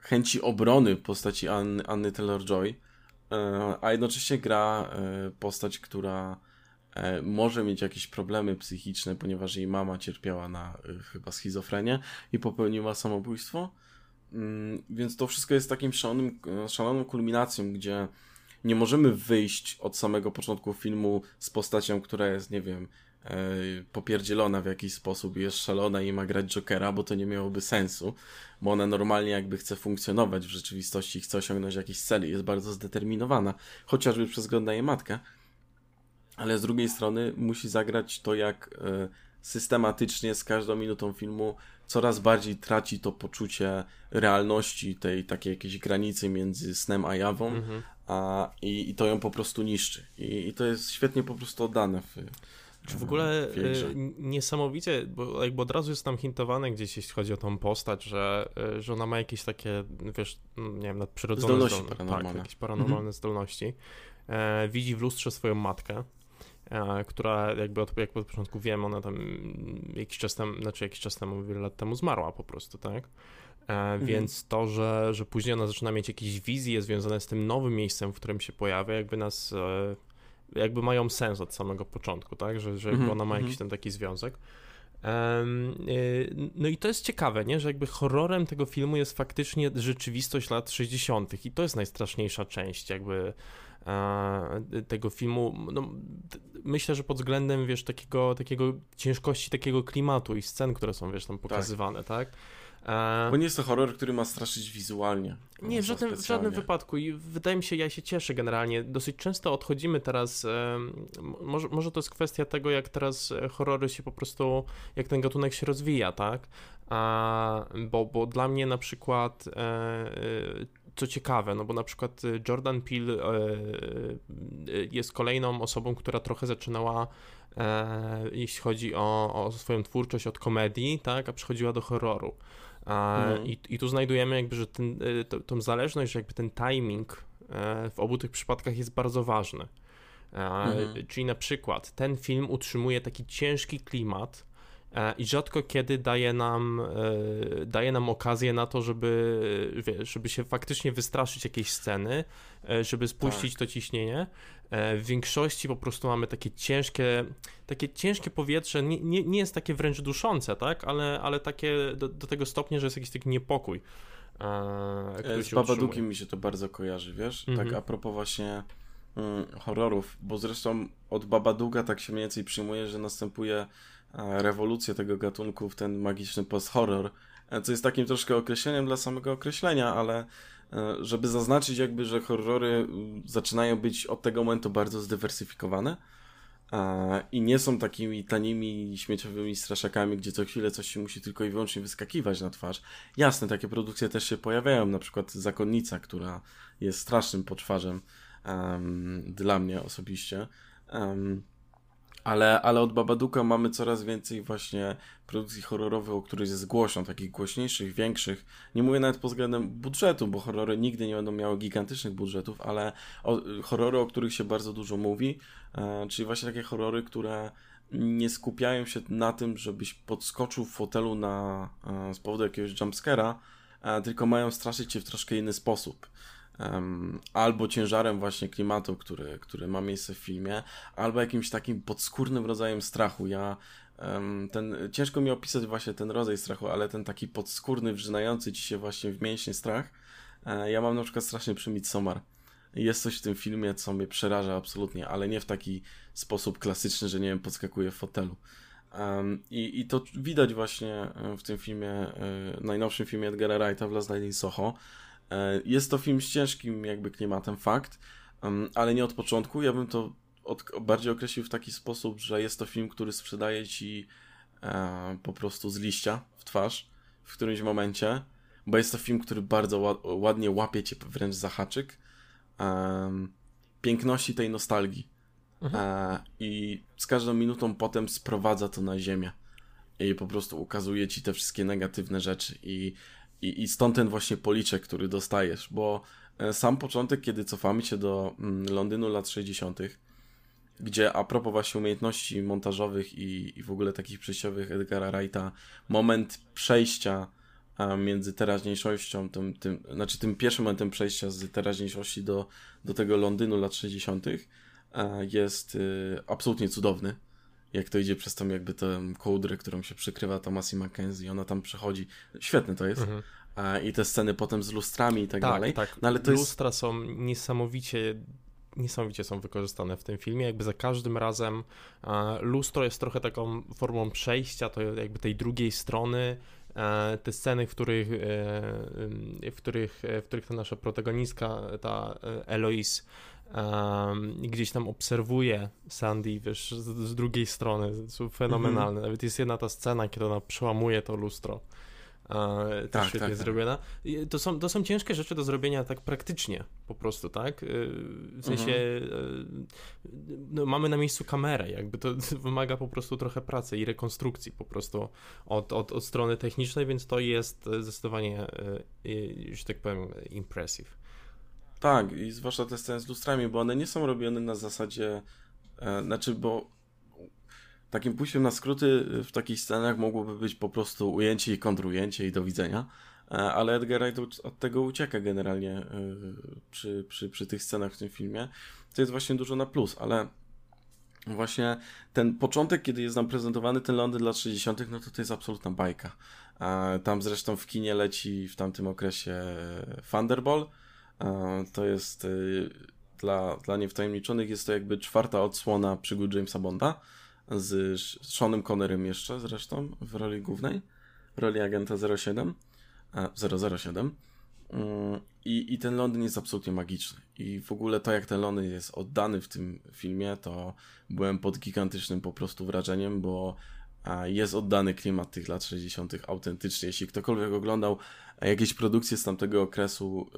chęci obrony w postaci Anny, Anny Taylor-Joy, e, a jednocześnie gra e, postać, która e, może mieć jakieś problemy psychiczne, ponieważ jej mama cierpiała na chyba schizofrenię i popełniła samobójstwo. Mm, więc to wszystko jest takim szalonym, szaloną kulminacją, gdzie nie możemy wyjść od samego początku filmu z postacią, która jest, nie wiem, e, popierdzielona w jakiś sposób jest szalona i ma grać Jokera, bo to nie miałoby sensu, bo ona normalnie jakby chce funkcjonować w rzeczywistości, chce osiągnąć jakiś cel i jest bardzo zdeterminowana, chociażby przez jej matkę, ale z drugiej strony musi zagrać to jak e, systematycznie z każdą minutą filmu coraz bardziej traci to poczucie realności, tej takiej jakiejś granicy między snem a jawą, mhm. A, i, i, to ją po prostu niszczy. I, I, to jest świetnie po prostu oddane w. Czy w ogóle y, niesamowicie, bo jakby od razu jest tam hintowane gdzieś, jeśli chodzi o tą postać, że, y, że ona ma jakieś takie, wiesz, nie wiem, nadprzyrodzone zdolności, zdolności. Tak, jakieś paranormalne mhm. zdolności. E, widzi w lustrze swoją matkę, która jakby od, jak od początku wiem, ona tam jakiś czas temu, znaczy jakiś czas temu, wiele lat temu zmarła po prostu, tak? E, mhm. Więc to, że, że później ona zaczyna mieć jakieś wizje związane z tym nowym miejscem, w którym się pojawia, jakby nas, e, jakby mają sens od samego początku, tak? Że, że mhm. ona ma jakiś mhm. ten taki związek. No i to jest ciekawe, nie? że jakby horrorem tego filmu jest faktycznie rzeczywistość lat 60. i to jest najstraszniejsza część jakby tego filmu. No, myślę, że pod względem, wiesz, takiego, takiego ciężkości takiego klimatu i scen, które są, wiesz, tam tak. pokazywane, tak? tak? Bo nie jest to horror, który ma straszyć wizualnie. Nie, w żadnym, w żadnym wypadku i wydaje mi się, ja się cieszę generalnie. Dosyć często odchodzimy teraz, może, może to jest kwestia tego, jak teraz horrory się po prostu, jak ten gatunek się rozwija, tak? Bo, bo dla mnie na przykład e, e, co ciekawe, no bo na przykład Jordan Peele e, jest kolejną osobą, która trochę zaczynała jeśli chodzi o, o swoją twórczość od komedii, tak, a przechodziła do horroru. Mhm. I, I tu znajdujemy jakby, że ten, to, tą zależność, że jakby ten timing w obu tych przypadkach jest bardzo ważny. Mhm. Czyli na przykład ten film utrzymuje taki ciężki klimat, E, i rzadko kiedy daje nam, e, daje nam okazję na to, żeby, żeby się faktycznie wystraszyć jakiejś sceny, e, żeby spuścić tak. to ciśnienie. W większości po prostu mamy takie ciężkie, takie ciężkie powietrze, nie, nie, nie jest takie wręcz duszące, tak, ale, ale takie do, do tego stopnia, że jest jakiś taki niepokój. Z Babadukiem mi się to bardzo kojarzy, wiesz? Tak mhm. Tak a propos właśnie mm, horrorów, bo zresztą od Babaduga tak się mniej więcej przyjmuje, że następuje rewolucję tego gatunku w ten magiczny post-horror, e, co jest takim troszkę określeniem dla samego określenia, ale e, żeby zaznaczyć jakby, że horrory zaczynają być od tego momentu bardzo zdywersyfikowane i nie są takimi tanimi, śmieciowymi straszakami, gdzie co chwilę coś się musi tylko i wyłącznie wyskakiwać na twarz. Jasne, takie produkcje też się pojawiają, na przykład Zakonnica, która jest strasznym poczwarzem um, dla mnie osobiście. Um, ale, ale od Babaduka mamy coraz więcej właśnie produkcji horrorowych, o których jest głośno, takich głośniejszych, większych. Nie mówię nawet pod względem budżetu, bo horrory nigdy nie będą miały gigantycznych budżetów, ale o, horrory, o których się bardzo dużo mówi, e, czyli właśnie takie horrory, które nie skupiają się na tym, żebyś podskoczył w fotelu na, e, z powodu jakiegoś jumpscare'a, e, tylko mają straszyć cię w troszkę inny sposób albo ciężarem właśnie klimatu, który, który ma miejsce w filmie, albo jakimś takim podskórnym rodzajem strachu. Ja ten, ciężko mi opisać właśnie ten rodzaj strachu, ale ten taki podskórny, wrzynający ci się właśnie w mięśnie strach. E, ja mam na przykład strasznie przy Midsommar. Jest coś w tym filmie, co mnie przeraża absolutnie, ale nie w taki sposób klasyczny, że nie wiem, podskakuję w fotelu. I, I to widać właśnie e, w tym filmie, y, najnowszym filmie Edgara Wrighta w Last Night in Soho, E, jest to film z ciężkim jakby klimatem, fakt, ale nie od początku. Ja bym to od, bardziej określił w taki sposób, że jest to film, który sprzedaje ci e, po prostu z liścia w twarz w którymś momencie, bo jest to film, który bardzo ładnie łapie cię wręcz za haczyk piękności tej nostalgii. Mhm. E, I z każdą minutą potem sprowadza to na ziemię i po prostu ukazuje ci te wszystkie negatywne rzeczy i i, I stąd ten właśnie policzek, który dostajesz, bo e, sam początek, kiedy cofamy się do mm, Londynu lat 60., gdzie a propos właśnie umiejętności montażowych i, i w ogóle takich przejściowych Edgara Wrighta, moment przejścia między teraźniejszością, tym, tym, znaczy tym pierwszym momentem przejścia z teraźniejszości do, do tego Londynu lat 60. jest y, absolutnie cudowny jak to idzie przez tą jakby tę kołdrę, którą się przykrywa Tomasi McKenzie, ona tam przechodzi. Świetne to jest. Mhm. i te sceny potem z lustrami i tak, tak dalej. Tak, no, ale to Lustra jest... są niesamowicie niesamowicie są wykorzystane w tym filmie. Jakby za każdym razem e, lustro jest trochę taką formą przejścia, to jakby tej drugiej strony. E, te sceny, w których, e, w których, w których ta nasza protagonistka, ta Eloise, gdzieś tam obserwuje Sandy, wiesz, z, z drugiej strony, są fenomenalne. Mm -hmm. Nawet jest jedna ta scena, kiedy ona przełamuje to lustro e, też tak, świetnie tak, tak. zrobiona. To są, to są ciężkie rzeczy do zrobienia tak praktycznie, po prostu, tak? E, w sensie mhm. no, mamy na miejscu kamerę, jakby to wymaga po prostu trochę pracy i rekonstrukcji po prostu od, od, od strony technicznej, więc to jest zdecydowanie, e, że tak powiem, impressive. Tak, i zwłaszcza te sceny z lustrami, bo one nie są robione na zasadzie, e, znaczy, bo Takim pójściem na skróty y, w takich scenach mogłoby być po prostu ujęcie i kontrujęcie i do widzenia, e, ale Edgar Wright od tego ucieka generalnie y, przy, przy, przy tych scenach w tym filmie. To jest właśnie dużo na plus, ale właśnie ten początek, kiedy jest nam prezentowany ten Londyn lat 60., no to to jest absolutna bajka. Tam zresztą w kinie leci w tamtym okresie Thunderball. To jest y, dla, dla niewtajemniczonych jest to jakby czwarta odsłona przygód Jamesa Bonda z Seanem Connerem jeszcze zresztą w roli głównej, w roli agenta 07, 007. Mm, I, I ten Londyn jest absolutnie magiczny. I w ogóle to, jak ten Londyn jest oddany w tym filmie, to byłem pod gigantycznym po prostu wrażeniem, bo jest oddany klimat tych lat 60. autentycznie. Jeśli ktokolwiek oglądał jakieś produkcje z tamtego okresu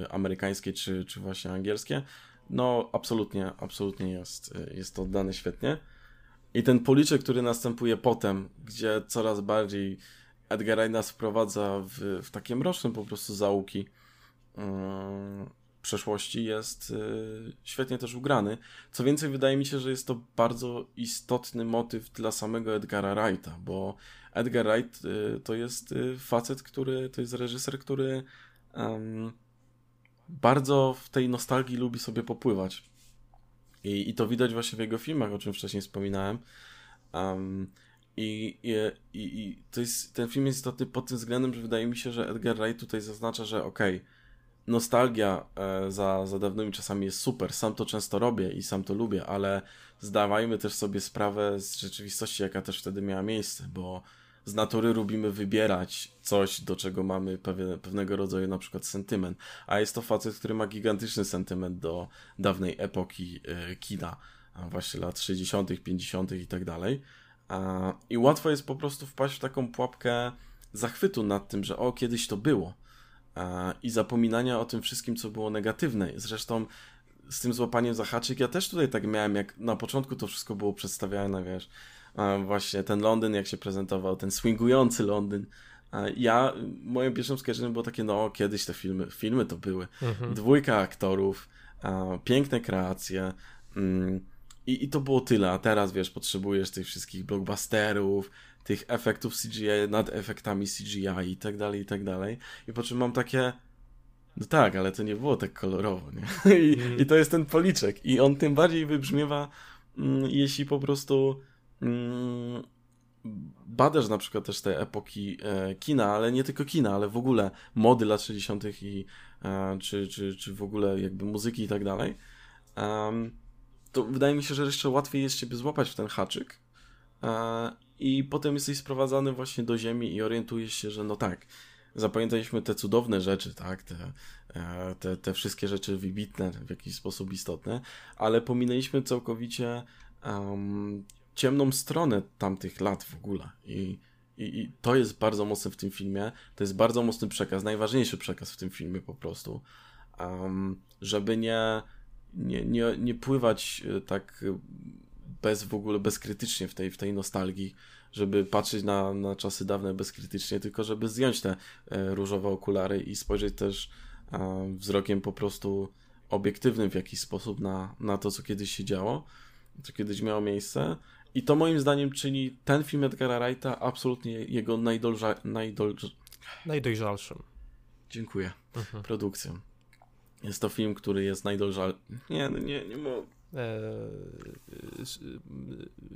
yy, amerykańskie czy, czy właśnie angielskie, no absolutnie, absolutnie jest, jest to oddane świetnie. I ten policzek, który następuje potem, gdzie coraz bardziej Edgar Wright nas wprowadza w, w takie mroczne po prostu zaułki yy, przeszłości, jest yy, świetnie też ugrany. Co więcej, wydaje mi się, że jest to bardzo istotny motyw dla samego Edgara Wrighta, bo Edgar Wright yy, to jest y, facet, który, to jest reżyser, który bardzo w tej nostalgii lubi sobie popływać. I, I to widać właśnie w jego filmach, o czym wcześniej wspominałem. Um, i, i, i, to jest, ten film jest istotny pod tym względem, że wydaje mi się, że Edgar Wright tutaj zaznacza, że okej, okay, nostalgia e, za, za dawnymi czasami jest super, sam to często robię i sam to lubię, ale zdawajmy też sobie sprawę z rzeczywistości, jaka też wtedy miała miejsce, bo z natury lubimy wybierać coś, do czego mamy pewien, pewnego rodzaju na przykład sentyment. A jest to facet, który ma gigantyczny sentyment do dawnej epoki e, kina, właśnie lat 60., 50. i tak dalej. I łatwo jest po prostu wpaść w taką pułapkę zachwytu nad tym, że o, kiedyś to było. I zapominania o tym wszystkim, co było negatywne. Zresztą z tym złapaniem za haczyk, ja też tutaj tak miałem, jak na początku to wszystko było przedstawiane, wiesz, właśnie ten Londyn, jak się prezentował, ten swingujący Londyn. Ja, moim pierwszym skojarzeniem było takie, no kiedyś te filmy, filmy to były. Mhm. Dwójka aktorów, piękne kreacje mm, i, i to było tyle, a teraz wiesz, potrzebujesz tych wszystkich blockbusterów, tych efektów CGI nad efektami CGI i tak dalej, i tak dalej. I po czym mam takie, no tak, ale to nie było tak kolorowo, nie? I, mm. i to jest ten policzek. I on tym bardziej wybrzmiewa, mm, jeśli po prostu badasz na przykład też te epoki e, kina, ale nie tylko kina, ale w ogóle mody lat 60. i e, czy, czy, czy w ogóle jakby muzyki i tak dalej, to wydaje mi się, że jeszcze łatwiej jest ciebie złapać w ten haczyk e, i potem jesteś sprowadzany właśnie do ziemi i orientujesz się, że no tak, zapamiętaliśmy te cudowne rzeczy, tak, te, te, te wszystkie rzeczy wybitne, w jakiś sposób istotne, ale pominęliśmy całkowicie ciemną stronę tamtych lat w ogóle. I, i, I, to jest bardzo mocne w tym filmie. To jest bardzo mocny przekaz, najważniejszy przekaz w tym filmie po prostu. Um, żeby nie, nie, nie, nie pływać e, tak bez w ogóle bezkrytycznie w tej, w tej nostalgii, żeby patrzeć na, na czasy dawne bezkrytycznie, tylko żeby zdjąć te e, różowe okulary i spojrzeć też e, wzrokiem po prostu obiektywnym w jakiś sposób na, na to, co kiedyś się działo, co kiedyś miało miejsce i to moim zdaniem czyni ten film Edgara Wrighta absolutnie jego najdolża, najdolża... najdojrzalszym. Dziękuję. Mhm. Produkcją. Jest to film, który jest najdolżal... Nie, no nie, nie, mo...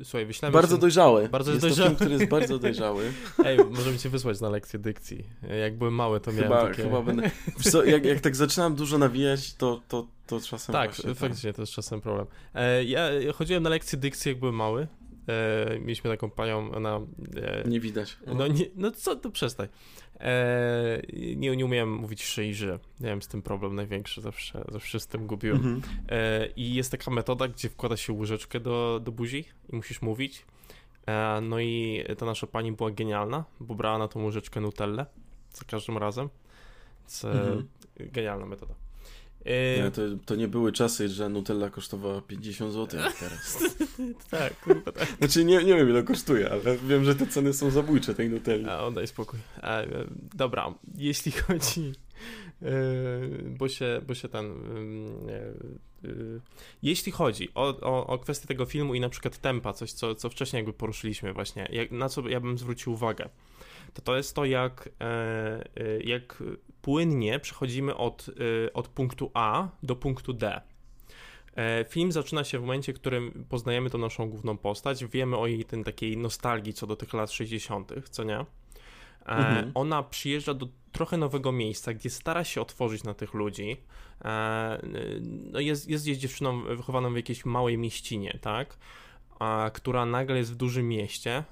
słuchaj, wyślemy Bardzo się... dojrzały. Bardzo jest dojrzały. To film, który jest bardzo dojrzały. Ej, możemy cię wysłać na lekcję dykcji. Jak byłem mały, to miałem chyba, takie... Chyba będę... Co, jak, jak tak zaczynam dużo nawijać, to, to, to czasem Tak, właśnie, faktycznie, to jest czasem problem. E, ja chodziłem na lekcję dykcji, jak byłem mały. E, mieliśmy taką panią, ona... E, nie widać. No, nie, no co, to przestań. E, nie, nie umiałem mówić szyi, że miałem z tym problem największy, zawsze, zawsze z tym gubiłem. Mhm. E, I jest taka metoda, gdzie wkłada się łyżeczkę do, do buzi i musisz mówić. E, no i ta nasza pani była genialna, bo brała na tą łyżeczkę Nutellę za każdym razem. Więc, mhm. Genialna metoda. Nie, to, to nie były czasy, że Nutella kosztowała 50 zł jak teraz. tak, kurwa tak. Znaczy nie, nie wiem ile kosztuje, ale wiem, że te ceny są zabójcze tej Nutelli. A, oddaj spokój. A, e, dobra, jeśli chodzi... E, bo się, bo się ten... E, jeśli chodzi o, o, o kwestię tego filmu i na przykład tempa, coś co, co wcześniej jakby poruszyliśmy właśnie, jak, na co ja bym zwrócił uwagę, to to jest to, jak, jak płynnie przechodzimy od, od punktu A do punktu D. Film zaczyna się w momencie, w którym poznajemy tą naszą główną postać, wiemy o jej ten takiej nostalgii co do tych lat 60., co nie? Mhm. Ona przyjeżdża do trochę nowego miejsca, gdzie stara się otworzyć na tych ludzi. No jest, jest gdzieś dziewczyną wychowaną w jakiejś małej mieścinie, tak? Która nagle jest w dużym mieście,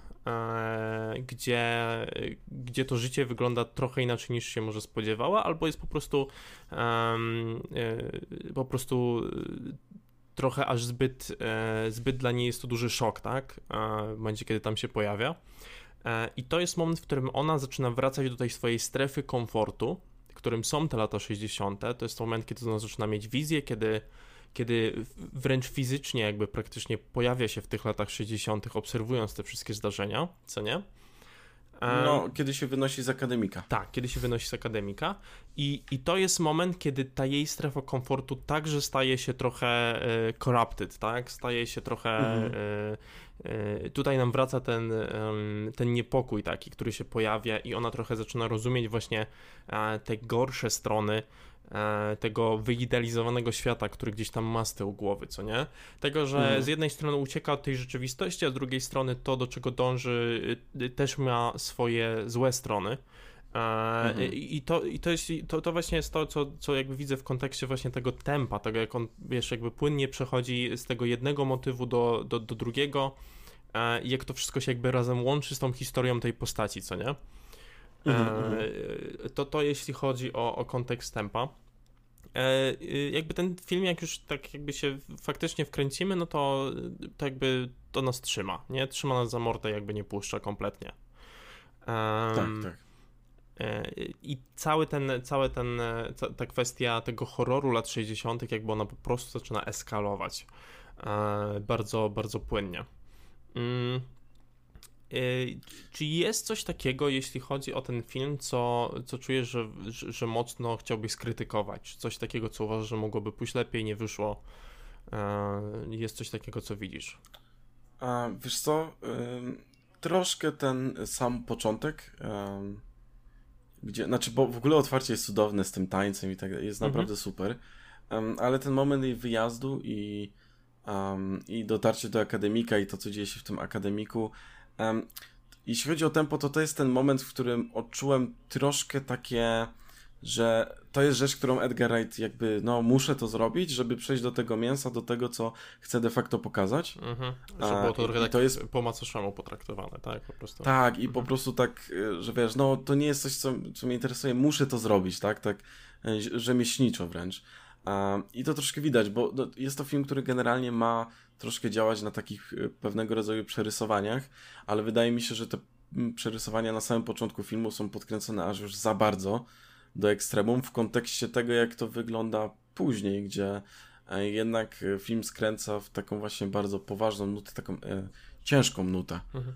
gdzie, gdzie to życie wygląda trochę inaczej niż się może spodziewała, albo jest po prostu um, po prostu trochę aż zbyt, e, zbyt dla niej jest to duży szok, tak? W momencie, kiedy tam się pojawia. E, I to jest moment, w którym ona zaczyna wracać do tej swojej strefy komfortu, którym są te lata 60. To jest to moment, kiedy ona zaczyna mieć wizję, kiedy, kiedy wręcz fizycznie, jakby praktycznie pojawia się w tych latach 60., obserwując te wszystkie zdarzenia, co nie? No, kiedy się wynosi z akademika. Tak, kiedy się wynosi z akademika. I, I to jest moment, kiedy ta jej strefa komfortu także staje się trochę e, corrupted, tak? Staje się trochę. Mhm. E, e, tutaj nam wraca ten, ten niepokój taki, który się pojawia, i ona trochę zaczyna rozumieć właśnie te gorsze strony E, tego wyidealizowanego świata, który gdzieś tam ma z tyłu głowy, co nie? Tego, że mhm. z jednej strony ucieka od tej rzeczywistości, a z drugiej strony to, do czego dąży, y, też ma swoje złe strony. E, mhm. I, to, i to, jest, to, to właśnie jest to, co, co jakby widzę w kontekście właśnie tego tempa, tego jak on, wiesz, jakby płynnie przechodzi z tego jednego motywu do, do, do drugiego e, i jak to wszystko się jakby razem łączy z tą historią tej postaci, co nie? Mhm, mhm. To to jeśli chodzi o, o kontekst tempa. E, y, jakby ten film, jak już tak jakby się faktycznie wkręcimy, no to, to jakby to nas trzyma, nie? Trzyma nas za mordę, jakby nie puszcza kompletnie. Um, tak, tak. E, I cały ten, cały ten, ta kwestia tego horroru lat 60., jakby ona po prostu zaczyna eskalować e, bardzo, bardzo płynnie. Mm. Y, czy jest coś takiego, jeśli chodzi o ten film, co, co czujesz, że, że, mocno chciałbyś skrytykować? Coś takiego, co uważasz, że mogłoby pójść lepiej, nie wyszło? Y, jest coś takiego, co widzisz? A, wiesz co? troszkę ten sam początek, gdzie, znaczy, bo w ogóle otwarcie jest cudowne z tym tańcem i tak dalej, jest mhm. naprawdę super, ale ten moment jej wyjazdu i, i dotarcie do akademika i to, co dzieje się w tym akademiku, Um, jeśli chodzi o tempo, to to jest ten moment, w którym odczułem troszkę takie, że to jest rzecz, którą Edgar Wright jakby, no muszę to zrobić, żeby przejść do tego mięsa, do tego, co chcę de facto pokazać. Mhm. Że było to trochę tak to jest... po macoszemu potraktowane, tak? Po prostu. Tak, i mhm. po prostu tak, e, że wiesz, no to nie jest coś, co, co mnie interesuje, muszę to zrobić, tak? Tak e, rzemieślniczo wręcz. I to troszkę widać, bo no, jest to film, który generalnie ma troszkę działać na takich e, pewnego rodzaju przerysowaniach, ale wydaje mi się, że te przerysowania na samym początku filmu są podkręcone aż już za bardzo do ekstremum w kontekście tego, jak to wygląda później, gdzie e, jednak e, film skręca w taką właśnie bardzo poważną nutę, taką e, ciężką nutę. Mhm.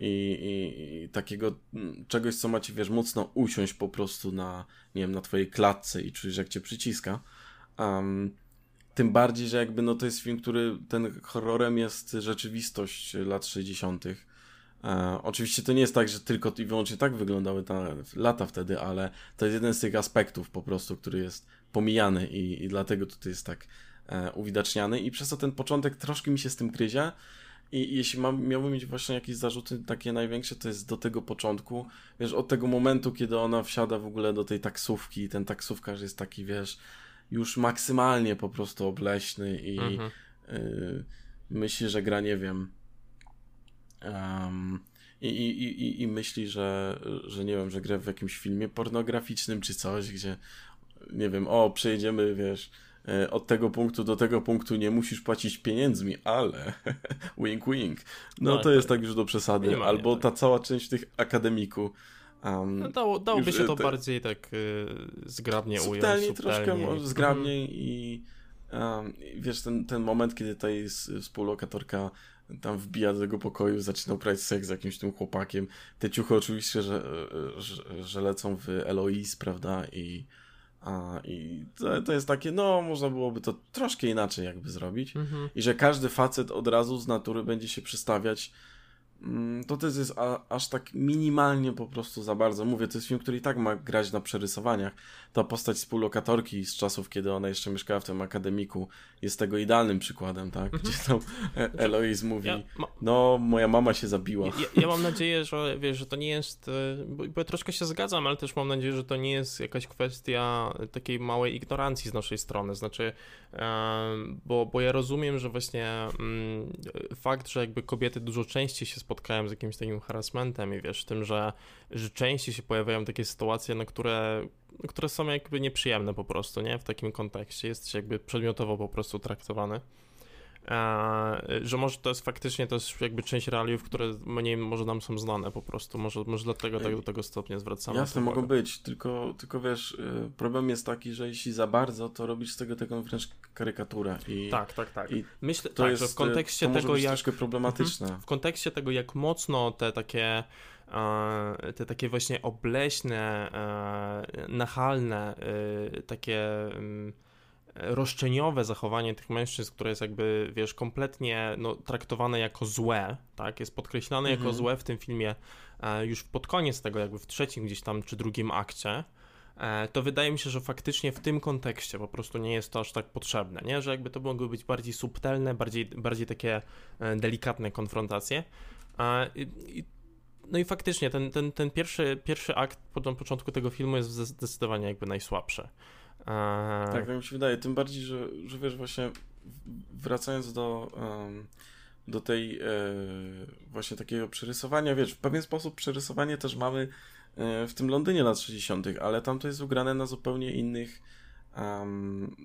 I, i, i, takiego czegoś, co macie, wiesz, mocno usiąść po prostu na, nie wiem, na twojej klatce i czujesz, jak cię przyciska. Um, tym bardziej, że jakby no to jest film, który ten horrorem jest rzeczywistość lat 60. E, oczywiście to nie jest tak, że tylko i wyłącznie tak wyglądały te lata wtedy, ale to jest jeden z tych aspektów po prostu, który jest pomijany i, i dlatego tutaj jest tak e, uwidaczniany i przez to ten początek troszkę mi się z tym gryzie. I jeśli mam, miałbym mieć właśnie jakieś zarzuty takie największe, to jest do tego początku, wiesz, od tego momentu, kiedy ona wsiada w ogóle do tej taksówki, ten taksówkarz jest taki, wiesz, już maksymalnie po prostu obleśny i mhm. y, myśli, że gra, nie wiem, um, i, i, i, i myśli, że, że nie wiem, że gra w jakimś filmie pornograficznym czy coś, gdzie nie wiem, o, przejedziemy, wiesz, od tego punktu do tego punktu nie musisz płacić pieniędzmi, ale wink wink. No, no to jest tak już do przesady. Albo tak. ta cała część tych akademiku. Um, no dało, dałoby się to te, bardziej tak y, zgrabnie ująć. Subtelnie troszkę, zgrabniej mm. i um, wiesz, ten, ten moment, kiedy ta współlokatorka tam wbija do tego pokoju, zaczyna uprawiać seks z jakimś tym chłopakiem. Te ciuchy oczywiście, że, że, że lecą w Eloise, prawda, i a, I to, to jest takie, no, można byłoby to troszkę inaczej jakby zrobić. Mhm. I że każdy facet od razu z natury będzie się przystawiać to też jest a, aż tak minimalnie po prostu za bardzo. Mówię, to jest film, który i tak ma grać na przerysowaniach. Ta postać współlokatorki z czasów, kiedy ona jeszcze mieszkała w tym akademiku, jest tego idealnym przykładem, tak? Mhm. Gdzie tam e, Eloise mówi, ja, ma... no, moja mama się zabiła. Ja, ja, mam nadzieję, że wiesz, że to nie jest, e, bo, bo ja troszkę się zgadzam, ale też mam nadzieję, że to nie jest jakaś kwestia takiej małej ignorancji z naszej strony. Znaczy, bo, bo ja rozumiem, że właśnie mm, fakt, że jakby kobiety dużo częściej się spotkałem z jakimś takim harassmentem i wiesz, tym, że, że częściej się pojawiają takie sytuacje, na które, które są jakby nieprzyjemne po prostu, nie? W takim kontekście. Jesteś jakby przedmiotowo po prostu traktowany. Że może to jest faktycznie to jest jakby część realiów, które mniej może nam są znane po prostu, może, może dlatego tak do tego stopnia zwracamy Jasne, mogą być, tylko, tylko wiesz, y, problem jest taki, że jeśli za bardzo, to robisz z tego taką wręcz karykaturę. I, tak, tak, tak. I Myślę, to tak, jest, że w kontekście to tego, jak... troszkę problematyczne. Mhm. W kontekście tego, jak mocno te takie te takie właśnie obleśne, nachalne, takie mm, roszczeniowe zachowanie tych mężczyzn, które jest jakby, wiesz, kompletnie no, traktowane jako złe, tak, jest podkreślane mhm. jako złe w tym filmie e, już pod koniec tego, jakby w trzecim gdzieś tam, czy drugim akcie, e, to wydaje mi się, że faktycznie w tym kontekście po prostu nie jest to aż tak potrzebne, nie? Że jakby to mogły być bardziej subtelne, bardziej, bardziej takie e, delikatne konfrontacje. No i faktycznie ten, ten, ten pierwszy, pierwszy akt po początku tego filmu jest zdecydowanie jakby najsłabszy. Tak, tak mi się wydaje. Tym bardziej, że, że wiesz, właśnie wracając do, um, do tej e, właśnie takiego przerysowania, wiesz, w pewien sposób przerysowanie też mamy e, w tym Londynie lat 60., ale tam to jest ugrane na zupełnie innych, um,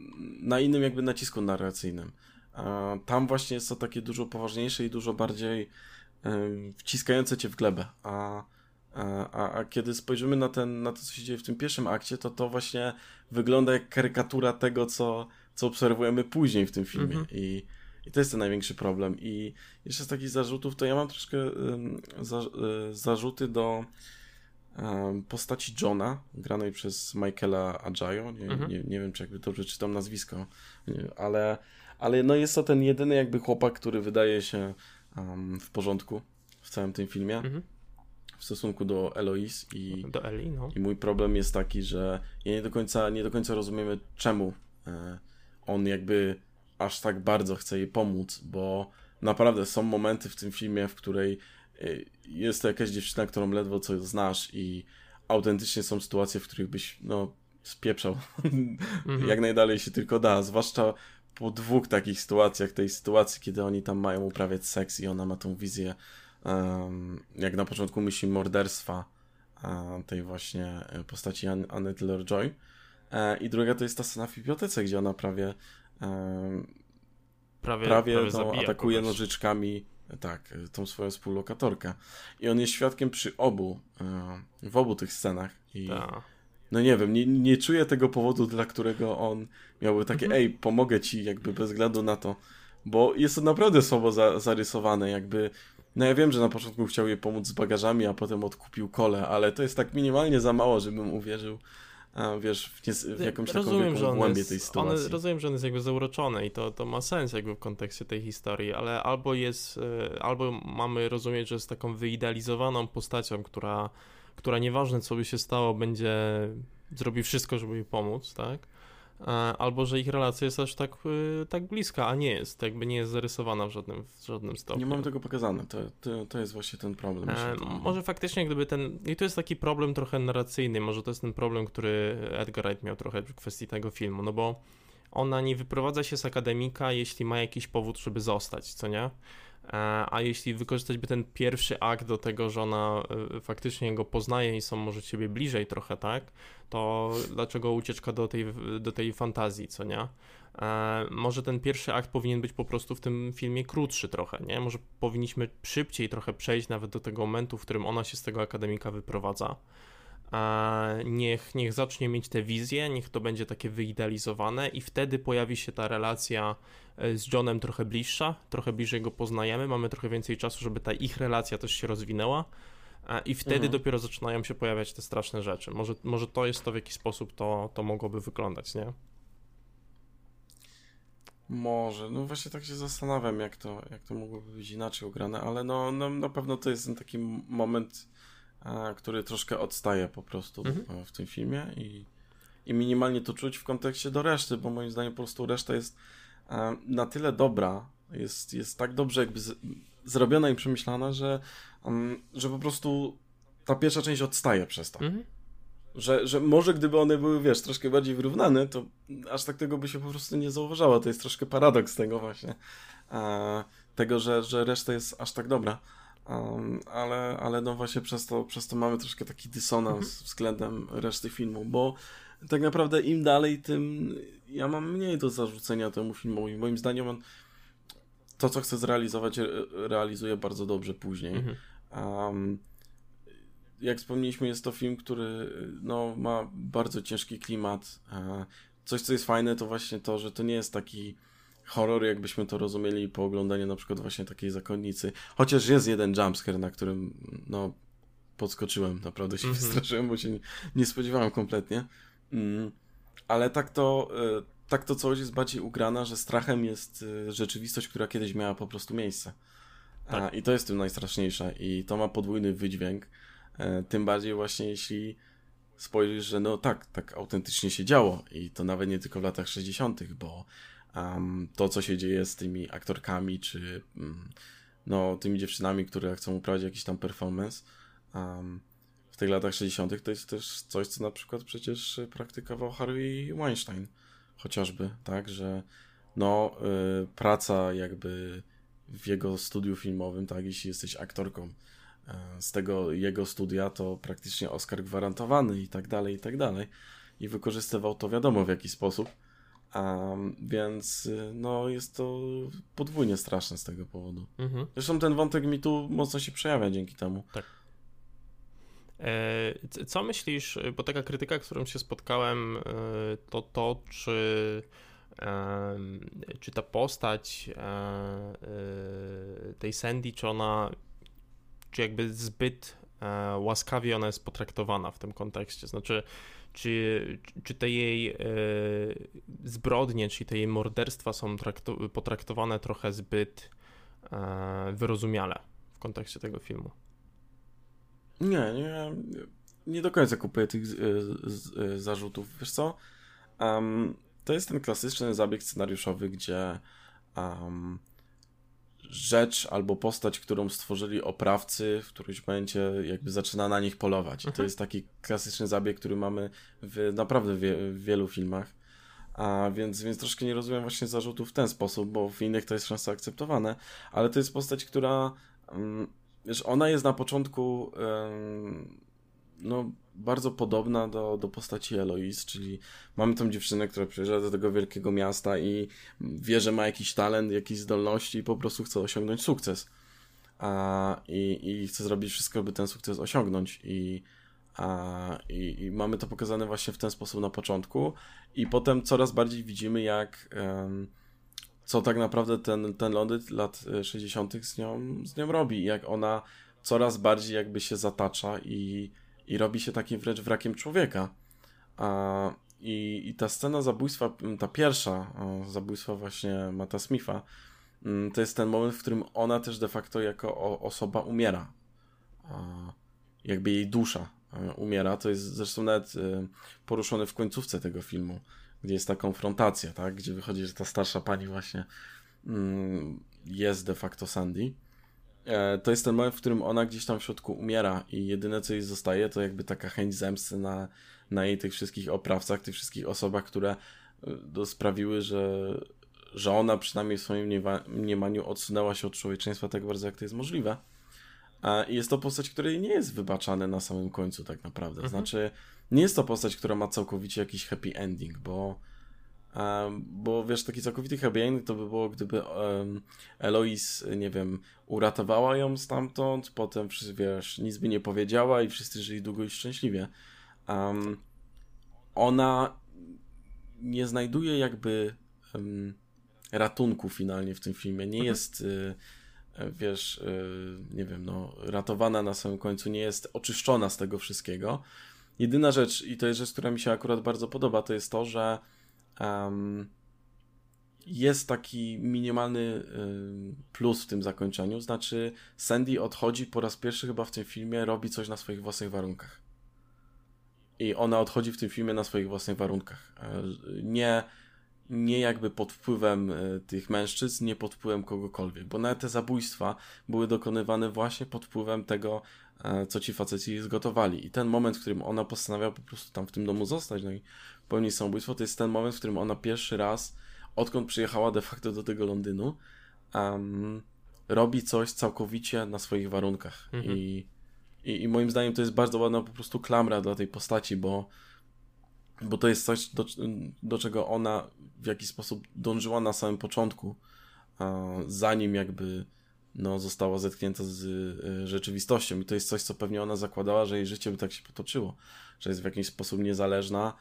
na innym jakby nacisku narracyjnym. E, tam właśnie jest to takie dużo poważniejsze i dużo bardziej wciskające cię w glebę, a a, a, kiedy spojrzymy na, ten, na to, co się dzieje w tym pierwszym akcie, to to właśnie wygląda jak karykatura tego, co, co obserwujemy później w tym filmie. Mhm. I, I to jest ten największy problem. I jeszcze z takich zarzutów, to ja mam troszkę um, za, um, zarzuty do um, postaci Johna, granej przez Michaela Ajayo. Nie, mhm. nie, nie wiem, czy jakby dobrze czytam nazwisko, ale, ale no jest to ten jedyny jakby chłopak, który wydaje się w porządku w całym tym filmie. Mhm stosunku do Eloise i, do Eli, no. i mój problem jest taki, że ja nie do końca, nie do końca rozumiemy czemu e, on jakby aż tak bardzo chce jej pomóc, bo naprawdę są momenty w tym filmie, w której e, jest to jakaś dziewczyna, którą ledwo co znasz i autentycznie są sytuacje, w których byś no spieprzał mhm. jak najdalej się tylko da, zwłaszcza po dwóch takich sytuacjach, tej sytuacji, kiedy oni tam mają uprawiać seks i ona ma tą wizję jak na początku myśli morderstwa tej właśnie e, postaci Anny Taylor-Joy. E, I druga to jest ta scena w bibliotece, gdzie ona prawie prawie, prawie, prawie no, atakuje kogoś. nożyczkami tak, tą swoją współlokatorkę. I on jest świadkiem przy obu, e, w obu tych scenach. I Ta. no nie wiem, nie, nie czuję tego powodu, dla którego on miałby takie, mhm. ej, pomogę ci, jakby bez względu na to, bo jest to naprawdę słabo za, zarysowane, jakby no ja wiem, że na początku chciał jej pomóc z bagażami, a potem odkupił kole, ale to jest tak minimalnie za mało, żebym uwierzył, a, wiesz, w, nie, w jakąś rozumiem, taką wielką głębię jest, tej sytuacji. On, rozumiem, że on jest jakby zauroczony i to, to ma sens jakby w kontekście tej historii, ale albo jest, e, albo mamy rozumieć, że jest taką wyidealizowaną postacią, która, która nieważne co by się stało, będzie zrobi wszystko, żeby jej pomóc, tak? Albo że ich relacja jest aż tak, y, tak bliska, a nie jest, jakby nie jest zarysowana w żadnym, w żadnym stopniu. Nie mam tego pokazane, to, to, to jest właśnie ten problem. E, może faktycznie gdyby ten, i to jest taki problem trochę narracyjny, może to jest ten problem, który Edgar Wright miał trochę w kwestii tego filmu, no bo ona nie wyprowadza się z akademika, jeśli ma jakiś powód, żeby zostać, co nie? E, a jeśli wykorzystać by ten pierwszy akt do tego, że ona e, faktycznie go poznaje i są może ciebie bliżej trochę, tak? To dlaczego ucieczka do tej, do tej fantazji, co nie? E, może ten pierwszy akt powinien być po prostu w tym filmie krótszy trochę, nie? Może powinniśmy szybciej trochę przejść nawet do tego momentu, w którym ona się z tego akademika wyprowadza niech, niech zacznie mieć te wizje, niech to będzie takie wyidealizowane i wtedy pojawi się ta relacja z Johnem trochę bliższa, trochę bliżej go poznajemy, mamy trochę więcej czasu, żeby ta ich relacja też się rozwinęła i wtedy mhm. dopiero zaczynają się pojawiać te straszne rzeczy. Może, może to jest to, w jaki sposób to, to mogłoby wyglądać, nie? Może, no właśnie tak się zastanawiam, jak to, jak to mogłoby być inaczej ugrane, ale no, no na pewno to jest ten taki moment który troszkę odstaje po prostu mhm. E, w tym filmie i, i minimalnie to czuć w kontekście do reszty, bo moim zdaniem po prostu reszta jest e, na tyle dobra, jest, jest tak dobrze jakby z, zrobiona i przemyślana, że, um, że po prostu ta pierwsza część odstaje przez to. Mhm. Że, że może gdyby one były, wiesz, troszkę bardziej wyrównane, to aż tak tego by się po prostu nie zauważało. To jest troszkę paradoks tego właśnie. E, tego, że, że reszta jest aż tak dobra. Um, ale, ale no właśnie przez to, przez to mamy troszkę taki dysonans mhm. względem reszty filmu, bo tak naprawdę im dalej, tym ja mam mniej do zarzucenia temu filmowi. Moim zdaniem on to, co chce zrealizować, realizuje bardzo dobrze później. Mhm. Um, jak wspomnieliśmy, jest to film, który no, ma bardzo ciężki klimat. E, coś, co jest fajne, to właśnie to, że to nie jest taki horror, jakbyśmy to rozumieli po oglądaniu na przykład właśnie takiej zakonnicy. Chociaż jest jeden jumpscare, na którym no podskoczyłem, naprawdę się mm -hmm. wystraszyłem, bo się nie, nie spodziewałem kompletnie. Mm. Ale tak to, e, tak to całość jest bardziej ugrana, że strachem jest e, rzeczywistość, która kiedyś miała po prostu miejsce. Tak. A, I to jest tym najstraszniejsze i to ma podwójny wydźwięk. E, tym bardziej właśnie jeśli spojrzysz, że no tak, tak autentycznie się działo i to nawet nie tylko w latach 60., bo um, to, co się dzieje z tymi aktorkami, czy um, no, tymi dziewczynami, które chcą uprawiać jakiś tam performance um, w tych latach 60., to jest też coś, co na przykład przecież praktykował Harvey Weinstein, chociażby, tak, że no, y, praca jakby w jego studiu filmowym, tak, jeśli jesteś aktorką y, z tego jego studia, to praktycznie Oscar gwarantowany i tak dalej, i tak dalej. I wykorzystywał to wiadomo w jaki sposób. Um, więc no, jest to podwójnie straszne z tego powodu. Mhm. Zresztą ten wątek mi tu mocno się przejawia dzięki temu. Tak. E, co myślisz, bo taka krytyka, z którą się spotkałem, e, to to, czy, czy ta postać e, tej Sandy, czy ona, czy jakby zbyt łaskawie ona jest potraktowana w tym kontekście? Znaczy, czy, czy te jej zbrodnie, czy te jej morderstwa są potraktowane trochę zbyt wyrozumiale w kontekście tego filmu? Nie, nie, nie do końca kupuję tych z, z, z, zarzutów. Wiesz co? Um, to jest ten klasyczny zabieg scenariuszowy, gdzie um, rzecz albo postać, którą stworzyli oprawcy, w którymś momencie jakby zaczyna na nich polować. I to mhm. jest taki klasyczny zabieg, który mamy w naprawdę wie, w wielu filmach. A więc, więc troszkę nie rozumiem właśnie zarzutów w ten sposób, bo w innych to jest często akceptowane, ale to jest postać, która um, wiesz, ona jest na początku no, bardzo podobna do, do postaci Eloise, czyli mamy tą dziewczynę, która przyjeżdża do tego wielkiego miasta i wie, że ma jakiś talent, jakieś zdolności i po prostu chce osiągnąć sukces. A, i, I chce zrobić wszystko, by ten sukces osiągnąć. I, a, i, I mamy to pokazane właśnie w ten sposób na początku, i potem coraz bardziej widzimy, jak. Um, co tak naprawdę ten, ten Londyn lat 60. z nią, z nią robi, jak ona coraz bardziej jakby się zatacza i i robi się takim wręcz wrakiem człowieka. A, i, I ta scena zabójstwa, ta pierwsza zabójstwa właśnie Mata Smitha, to jest ten moment, w którym ona też de facto jako osoba umiera. Jakby jej dusza e, umiera. To jest zresztą nawet e, poruszone w końcówce tego filmu, gdzie jest ta konfrontacja, tak? Gdzie wychodzi, że ta starsza pani właśnie mm, jest de facto Sandy. E, to jest ten moment, w którym ona gdzieś tam w środku umiera i jedyne co jej zostaje to jakby taka chęć zemsty na, na jej tych wszystkich oprawcach, tych wszystkich osobach, które e, sprawiły, że, że ona przynajmniej w swoim mniemaniu odsunęła się od człowieczeństwa tak bardzo, jak to jest możliwe. I jest to postać, której nie jest wybaczane na samym końcu, tak naprawdę. Mhm. Znaczy, nie jest to postać, która ma całkowicie jakiś happy ending, bo. bo wiesz, taki całkowity happy ending to by było, gdyby um, Elois, nie wiem, uratowała ją stamtąd, potem, wiesz, nic by nie powiedziała i wszyscy żyli długo i szczęśliwie. Um, ona nie znajduje jakby um, ratunku finalnie w tym filmie. Nie mhm. jest. Y, wiesz, y, nie wiem, no, ratowana na samym końcu, nie jest oczyszczona z tego wszystkiego. Jedyna rzecz, i to jest rzecz, która mi się akurat bardzo podoba, to jest to, że um, jest taki minimalny y, plus w tym zakończeniu. Znaczy, Sandy odchodzi po raz pierwszy chyba w tym filmie, robi coś na swoich własnych warunkach. I ona odchodzi w tym filmie na swoich własnych warunkach. E, nie nie jakby pod wpływem e, tych mężczyzn, nie pod wpływem kogokolwiek, bo nawet te zabójstwa były dokonywane właśnie pod wpływem tego, e, co ci faceci zgotowali. I ten moment, w którym ona postanawia po prostu tam w tym domu zostać, no i popełnić samobójstwo, to jest ten moment, w którym ona pierwszy raz, odkąd przyjechała de facto do tego Londynu, um, robi coś całkowicie na swoich warunkach. Mhm. I, i, I moim zdaniem to jest bardzo ładna po prostu klamra dla tej postaci, bo bo to jest coś, do, do czego ona w jakiś sposób dążyła na samym początku, zanim jakby no, została zetknięta z y, rzeczywistością. I to jest coś, co pewnie ona zakładała, że jej życie by tak się potoczyło, że jest w jakiś sposób niezależna,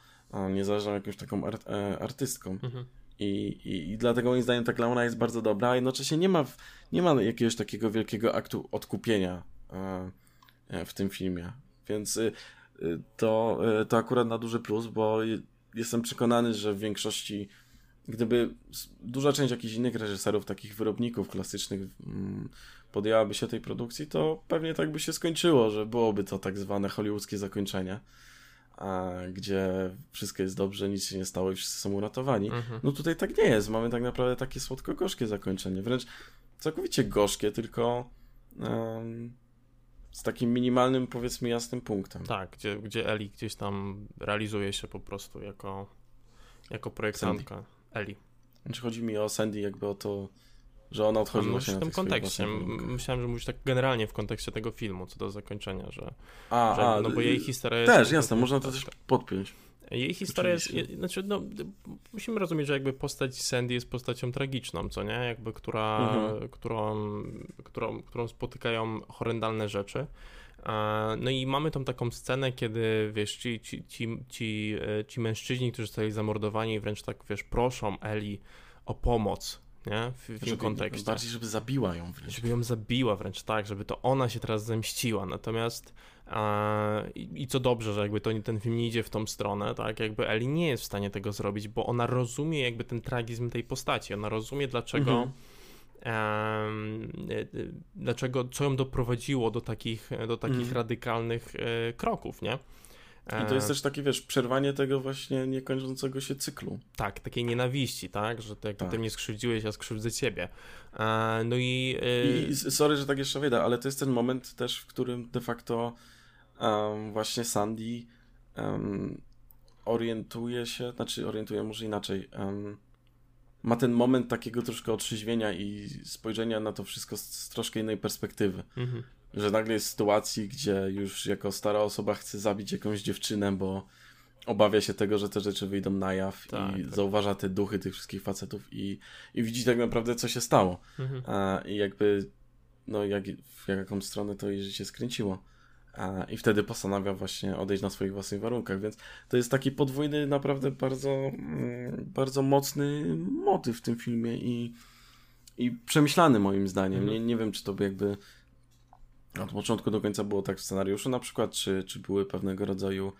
niezależną jakąś taką art, e, artystką. Mhm. I, i, I dlatego moim zdaniem ta klauna jest bardzo dobra, a jednocześnie nie ma, nie ma jakiegoś takiego wielkiego aktu odkupienia e, w tym filmie. Więc y, to, e, to akurat na duży plus, bo jestem przekonany, że w większości, gdyby duża część jakichś innych reżyserów, takich wyrobników klasycznych mm, podjęłaby się tej produkcji, to pewnie tak by się skończyło, że byłoby to tak zwane hollywoodzkie zakończenie, a, gdzie wszystko jest dobrze, nic się nie stało i wszyscy są uratowani. Mhm. No tutaj tak nie jest. Mamy tak naprawdę takie słodko-gorzkie zakończenie. Wręcz całkowicie gorzkie, tylko um, z takim minimalnym, powiedzmy, jasnym punktem. Tak, gdzie, gdzie Eli gdzieś tam realizuje się po prostu jako, jako projektantka. Sandy. Eli. Znaczy chodzi mi o Sandy jakby o to, że ona odchodzi no, właśnie w tym kontekście. Myślałem, że mówisz tak generalnie w kontekście tego filmu, co do zakończenia, że, a, że a, no bo jej historia też, jest... Też, jasne, można to też podpiąć. Jej historia jest, znaczy, no, musimy rozumieć, że jakby postać Sandy jest postacią tragiczną, co nie? Jakby, która, mhm. którą, którą, którą spotykają horrendalne rzeczy. No i mamy tą taką scenę, kiedy wiesz, ci, ci, ci, ci, e, ci mężczyźni, którzy zostali zamordowani, wręcz tak wiesz, proszą Eli o pomoc, nie? W, w tym kontekście. Bardziej, żeby zabiła ją wręcz. Żeby ją zabiła wręcz, tak, żeby to ona się teraz zemściła. Natomiast e, i co dobrze, że jakby to, ten film nie idzie w tą stronę, tak, jakby Eli nie jest w stanie tego zrobić, bo ona rozumie jakby ten tragizm tej postaci, ona rozumie dlaczego mhm. e, dlaczego, co ją doprowadziło do takich, do takich mhm. radykalnych e, kroków, nie? I to jest też takie, wiesz, przerwanie tego właśnie niekończącego się cyklu. Tak, takiej nienawiści, tak? Że jak tak. ty mnie skrzywdziłeś, ja skrzywdzę ciebie. No i... I sorry, że tak jeszcze wejdę, ale to jest ten moment też, w którym de facto um, właśnie Sandy um, orientuje się, znaczy orientuje może inaczej, um, ma ten moment takiego troszkę otrzeźwienia i spojrzenia na to wszystko z, z troszkę innej perspektywy. Mhm że nagle jest sytuacji, gdzie już jako stara osoba chce zabić jakąś dziewczynę, bo obawia się tego, że te rzeczy wyjdą na jaw tak, i tak. zauważa te duchy tych wszystkich facetów i, i widzi tak naprawdę, co się stało. Mhm. A, I jakby, no jak, w jaką stronę to jej życie skręciło. I wtedy postanawia właśnie odejść na swoich własnych warunkach, więc to jest taki podwójny, naprawdę bardzo, mm, bardzo mocny motyw w tym filmie i, i przemyślany moim zdaniem. Mhm. Nie, nie wiem, czy to by jakby od początku do końca było tak w scenariuszu na przykład, czy, czy były pewnego rodzaju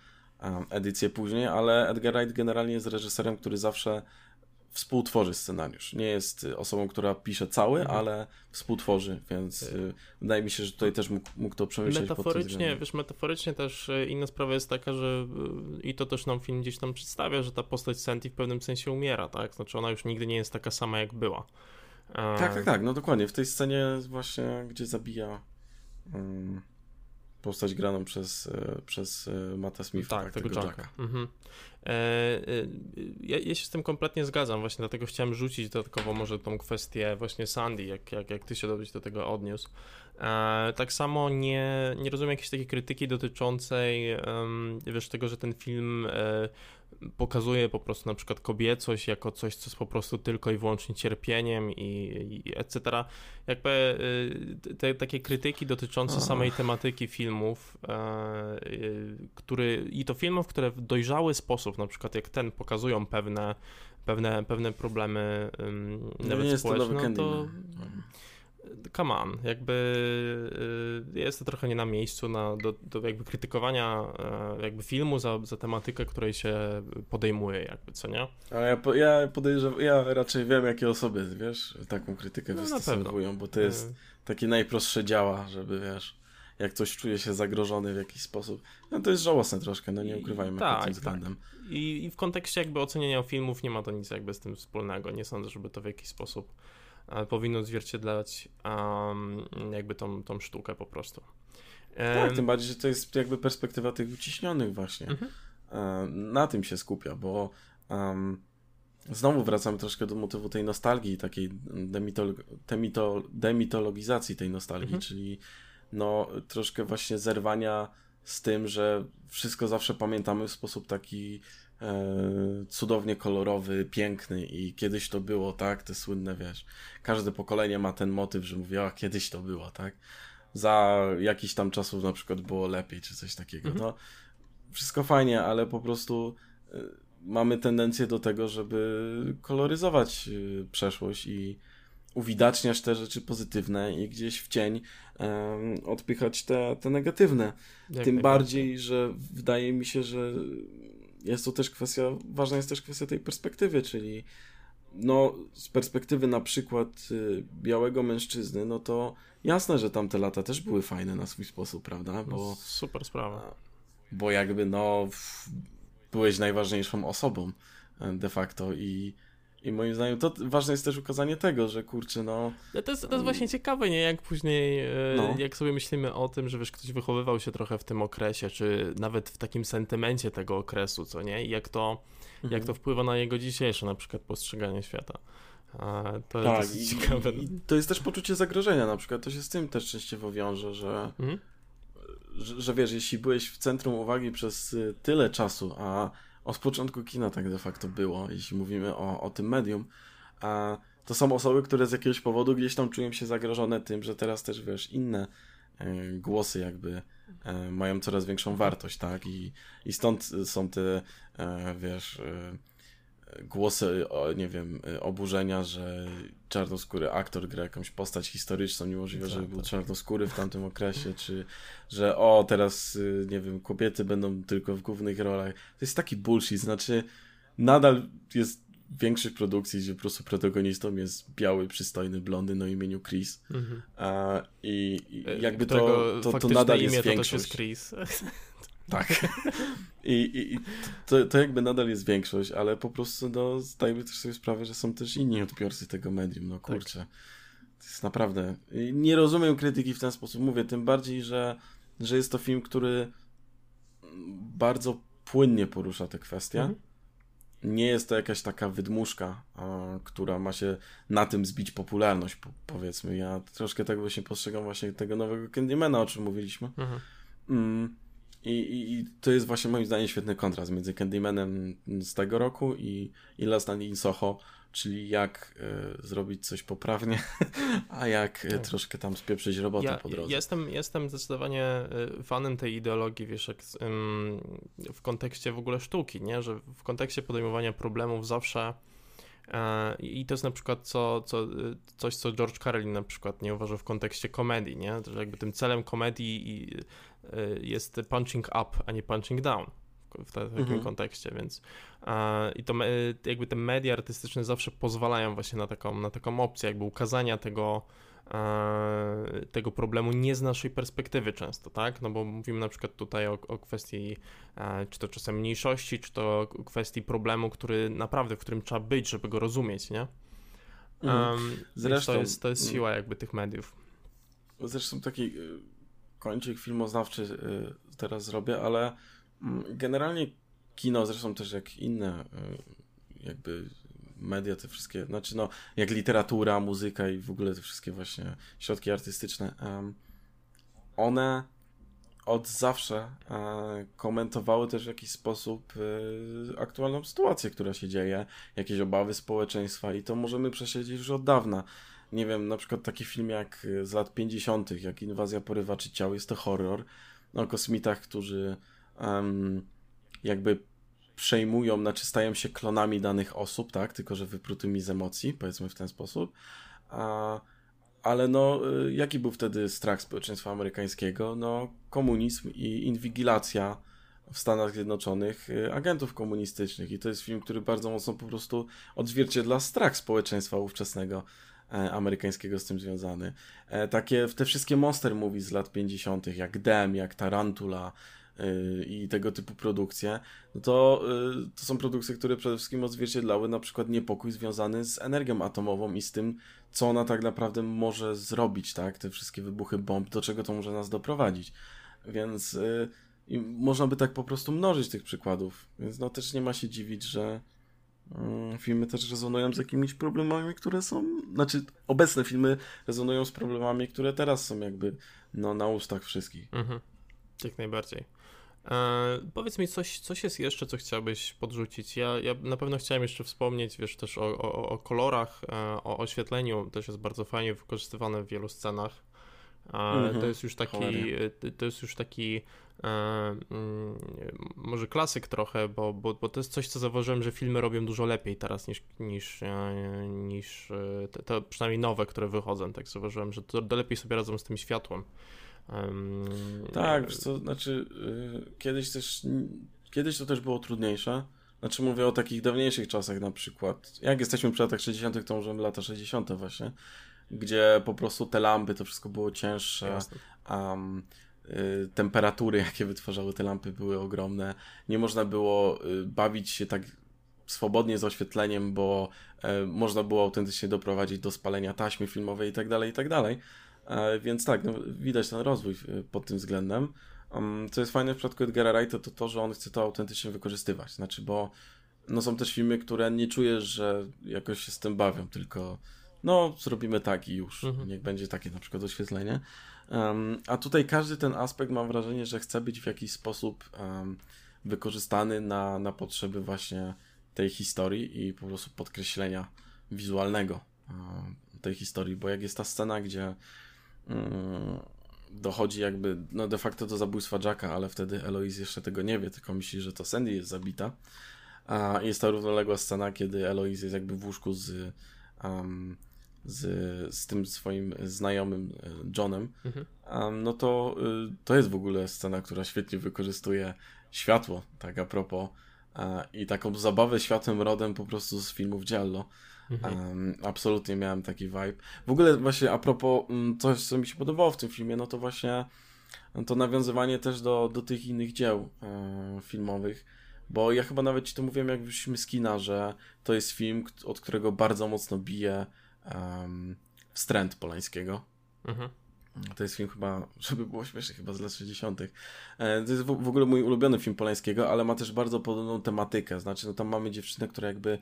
edycje później, ale Edgar Wright generalnie jest reżyserem, który zawsze współtworzy scenariusz. Nie jest y, osobą, która pisze cały, mhm. ale współtworzy, więc y, y, wydaje mi się, że tutaj też mógł, mógł to przemyśleć. Metaforycznie, wiesz, metaforycznie też inna sprawa jest taka, że i to też nam film gdzieś tam przedstawia, że ta postać Senti w pewnym sensie umiera, tak? Znaczy ona już nigdy nie jest taka sama, jak była. Tak, tak, tak, no dokładnie. W tej scenie właśnie, gdzie zabija um, postać graną przez, e, przez e, Mata Smitha, tak, tak, tego, tego Jacka. Mhm. E, e, ja, ja, się z tym kompletnie zgadzam, właśnie dlatego chciałem rzucić dodatkowo może tą kwestię właśnie Sandy, jak, jak, jak ty się do tego odniósł. E, tak samo nie, nie rozumiem jakiejś takiej krytyki dotyczącej wiesz, tego, że ten film pokazuje po prostu na przykład kobiecość jako coś, co jest po prostu tylko i wyłącznie cierpieniem i, i etc. Jakby y, te takie krytyki dotyczące samej tematyki filmów, e, y, który, i to filmów, które w dojrzały sposób, na przykład jak ten, pokazują pewne, pewne, pewne problemy no nawet społeczne, no to come on, jakby y, jest to trochę nie na miejscu na, do, do jakby krytykowania e, jakby filmu za, za tematykę, której się podejmuje jakby, co nie? Ale ja, ja podejrzewam, ja raczej wiem, jakie osoby, wiesz, taką krytykę no, wystosowują, bo to jest y. takie najprostsze działa, żeby, wiesz, jak ktoś czuje się zagrożony w jakiś sposób. No to jest żałosne troszkę, no nie ukrywajmy tak, pod tym tak. względem. Tak. I, I w kontekście jakby oceniania filmów nie ma to nic jakby z tym wspólnego. Nie sądzę, żeby to w jakiś sposób powinno odzwierciedlać um, jakby tą, tą sztukę po prostu. Tak, tym bardziej, że to jest jakby perspektywa tych uciśnionych właśnie. Mhm. Na tym się skupia, bo um, znowu wracamy troszkę do motywu tej nostalgii, takiej demitolo demitol demitologizacji tej nostalgii, mhm. czyli no troszkę właśnie zerwania z tym, że wszystko zawsze pamiętamy w sposób taki E, cudownie kolorowy, piękny i kiedyś to było, tak? Te słynne, wiesz, każde pokolenie ma ten motyw, że mówi, a kiedyś to było, tak? Za jakiś tam czasów na przykład było lepiej, czy coś takiego. Mhm. No, wszystko fajnie, ale po prostu e, mamy tendencję do tego, żeby koloryzować e, przeszłość i uwidaczniać te rzeczy pozytywne i gdzieś w cień um, odpychać te, te negatywne. Jak Tym bardziej, że wydaje mi się, że jest to też kwestia, ważna jest też kwestia tej perspektywy, czyli no z perspektywy na przykład y, białego mężczyzny, no to jasne, że tamte lata też były fajne na swój sposób, prawda? Bo, no, super sprawa. Bo jakby no byłeś najważniejszą osobą e, de facto i i moim zdaniem to ważne jest też ukazanie tego, że kurczę, no... no to jest, to jest właśnie ciekawe, nie? Jak później, e, no. jak sobie myślimy o tym, że wiesz, ktoś wychowywał się trochę w tym okresie, czy nawet w takim sentymencie tego okresu, co nie? I jak to, mhm. jak to wpływa na jego dzisiejsze na przykład postrzeganie świata. to tak, jest i, ciekawe. I to jest też poczucie zagrożenia na przykład, to się z tym też częściowo wiąże, że, mhm. że, że wiesz, jeśli byłeś w centrum uwagi przez y, tyle czasu, a od początku kina tak de facto było, jeśli mówimy o, o tym medium. A to są osoby, które z jakiegoś powodu gdzieś tam czują się zagrożone tym, że teraz też wiesz, inne e, głosy jakby e, mają coraz większą wartość, tak? I, i stąd są te, e, wiesz, głosy, nie wiem, oburzenia, że czarnoskóry aktor gra jakąś postać historyczną, niemożliwe, żeby był tak. czarnoskóry w tamtym okresie, czy że o, teraz, y, nie wiem, kobiety będą tylko w głównych rolach. To jest taki bullshit, znaczy nadal jest większość produkcji, gdzie po prostu protagonistą jest biały, przystojny blondy na imieniu Chris. Mhm. A, i, i, e, jakby to, to, to nadal jest większość. To jest Chris. Tak. I, i, i to, to jakby nadal jest większość, ale po prostu no, zdajmy też sobie sprawę, że są też inni odbiorcy tego medium. No tak. kurczę. Tak. To jest naprawdę. Nie rozumiem krytyki w ten sposób. Mówię, tym bardziej, że, że jest to film, który bardzo płynnie porusza te kwestie. Mhm. Nie jest to jakaś taka wydmuszka, a, która ma się na tym zbić popularność, po, powiedzmy. Ja troszkę tak właśnie postrzegam właśnie tego nowego Candymana, o czym mówiliśmy. Mhm. Mm i, i, I, to jest właśnie moim zdaniem świetny kontrast między Candymanem z tego roku i, i Last Night in Soho, czyli jak y, zrobić coś poprawnie, a jak y, troszkę tam spieprzyć robotę ja, po drodze. Jestem, jestem zdecydowanie y, fanem tej ideologii, wiesz, jak, w kontekście w ogóle sztuki, nie? że w kontekście podejmowania problemów zawsze E, I to jest na przykład co, co, coś, co George Carlin na przykład nie uważa w kontekście komedii, nie? Że jakby tym celem komedii e, jest punching up, a nie punching down w, takim Mhm. kontekście, więc i to me, jakby te media artystyczne zawsze pozwalają właśnie na taką, na taką opcję, jakby ukazania tego tego problemu nie z naszej perspektywy często, tak? No bo mówimy na przykład tutaj o, o kwestii czy to czasem mniejszości, czy to kwestii problemu, który naprawdę, w którym trzeba być, żeby go rozumieć, nie? Mhm. Zresztą- to jest, to jest mm. siła jakby tych mediów. Zresztą taki y, kończyk filmoznawczy y, teraz zrobię, ale mm, generalnie kino, zresztą też jak inne y, jakby media, te wszystkie, znaczy no, jak literatura, muzyka i w ogóle te wszystkie właśnie środki artystyczne, one od zawsze e, komentowały też w jakiś sposób e, aktualną sytuację, która się dzieje, jakieś obawy społeczeństwa i to możemy przesiedzieć już od dawna. Nie wiem, na przykład taki film jak e, z lat 50., jak Inwazja porywaczy ciał, jest to horror o kosmitach, którzy em, jakby przejmują, znaczy stają się klonami danych osób, tak, tylko że wyprutymi z emocji, powiedzmy w ten sposób. A, ale no, y, jaki był wtedy strach społeczeństwa amerykańskiego? No, komunizm i inwigilacja w Stanach Zjednoczonych y, agentów komunistycznych. I to jest film, który bardzo mocno po prostu odzwierciedla strach społeczeństwa ówczesnego amerykańskiego z tym związany. E, takie te wszystkie monster movies z lat 50., jak Dem, jak Tarantula y, i tego typu produkcje, no to, to są produkcje, które przede wszystkim odzwierciedlały na przykład niepokój związany z energią atomową i z tym, co ona tak naprawdę może zrobić, tak? Te wszystkie wybuchy bomb, do czego to może nas doprowadzić. Więc można by tak po prostu mnożyć tych przykładów. Więc no też nie ma się dziwić, że filmy też rezonują z jakimiś problemami, które są. Znaczy, obecne filmy rezonują z problemami, które teraz są jakby no, na ustach wszystkich. Mhm. Jak najbardziej. E, powiedz mi, coś, coś jest jeszcze, co chciałbyś podrzucić? Ja, ja na pewno chciałem jeszcze wspomnieć, wiesz, też o, o, o kolorach, e, o oświetleniu, też jest bardzo fajnie wykorzystywane w wielu scenach. E, Mhm. To jest już taki, to jest już taki mm, może klasyk trochę, bo, bo, bo to jest coś, co zauważyłem, że filmy robią dużo lepiej teraz niż, niż, e, niż e, te, te przynajmniej nowe, które wychodzą, tak zauważyłem, że to, to lepiej sobie radzą z tym światłem. Em, Tak, co, znaczy y, kiedyś też, kiedyś to też było trudniejsze. Znaczy mówię o takich dawniejszych czasach na przykład. Jak jesteśmy przy latach 60., to możemy lata 60. właśnie, gdzie po prostu te lampy, to wszystko było cięższe. Um, temperatury, jakie wytwarzały te lampy, były ogromne. Nie można było y, bawić się tak swobodnie z oświetleniem, bo e, można było autentycznie doprowadzić do spalenia taśmy filmowej i tak dalej, i tak dalej. E, Więc tak, no, widać ten rozwój y, pod tym względem. Co jest fajne w przypadku Edgara Wrighta, to to, że on chce to autentycznie wykorzystywać. Znaczy, bo no, są też filmy, które nie czujesz, że jakoś się z tym bawią, tylko no, zrobimy tak i już. Mhm. Niech będzie takie na przykład oświetlenie. Um, a tutaj każdy ten aspekt mam wrażenie, że chce być w jakiś sposób um, wykorzystany na, na potrzeby właśnie tej historii i po prostu podkreślenia wizualnego um, tej historii, bo jak jest ta scena, gdzie um, dochodzi jakby no de facto do zabójstwa Jacka, ale wtedy Eloise jeszcze tego nie wie, tylko myśli, że to Sandy jest zabita. A jest ta równoległa scena, kiedy Eloise jest jakby w łóżku z, um, z, z tym swoim znajomym e, Johnem, Mhm. um, no to y, to jest w ogóle scena, która świetnie wykorzystuje światło, tak a propos, i taką zabawę światłem rodem po prostu z filmów Giallo. Mhm. Um, absolutnie miałem taki vibe. W ogóle właśnie a propos mm, coś, co mi się podobało w tym filmie, no to właśnie to nawiązywanie też do, do tych innych dzieł e, filmowych, bo ja chyba nawet ci to mówiłem, jak wyszliśmy z kina, że to jest film, od którego bardzo mocno bije um, wstręt Polańskiego. Mhm. To jest film chyba, żeby było śmiesznie, chyba z lat 60. E, To jest w w ogóle mój ulubiony film Polańskiego, ale ma też bardzo podobną tematykę. Znaczy, no tam mamy dziewczynę, która jakby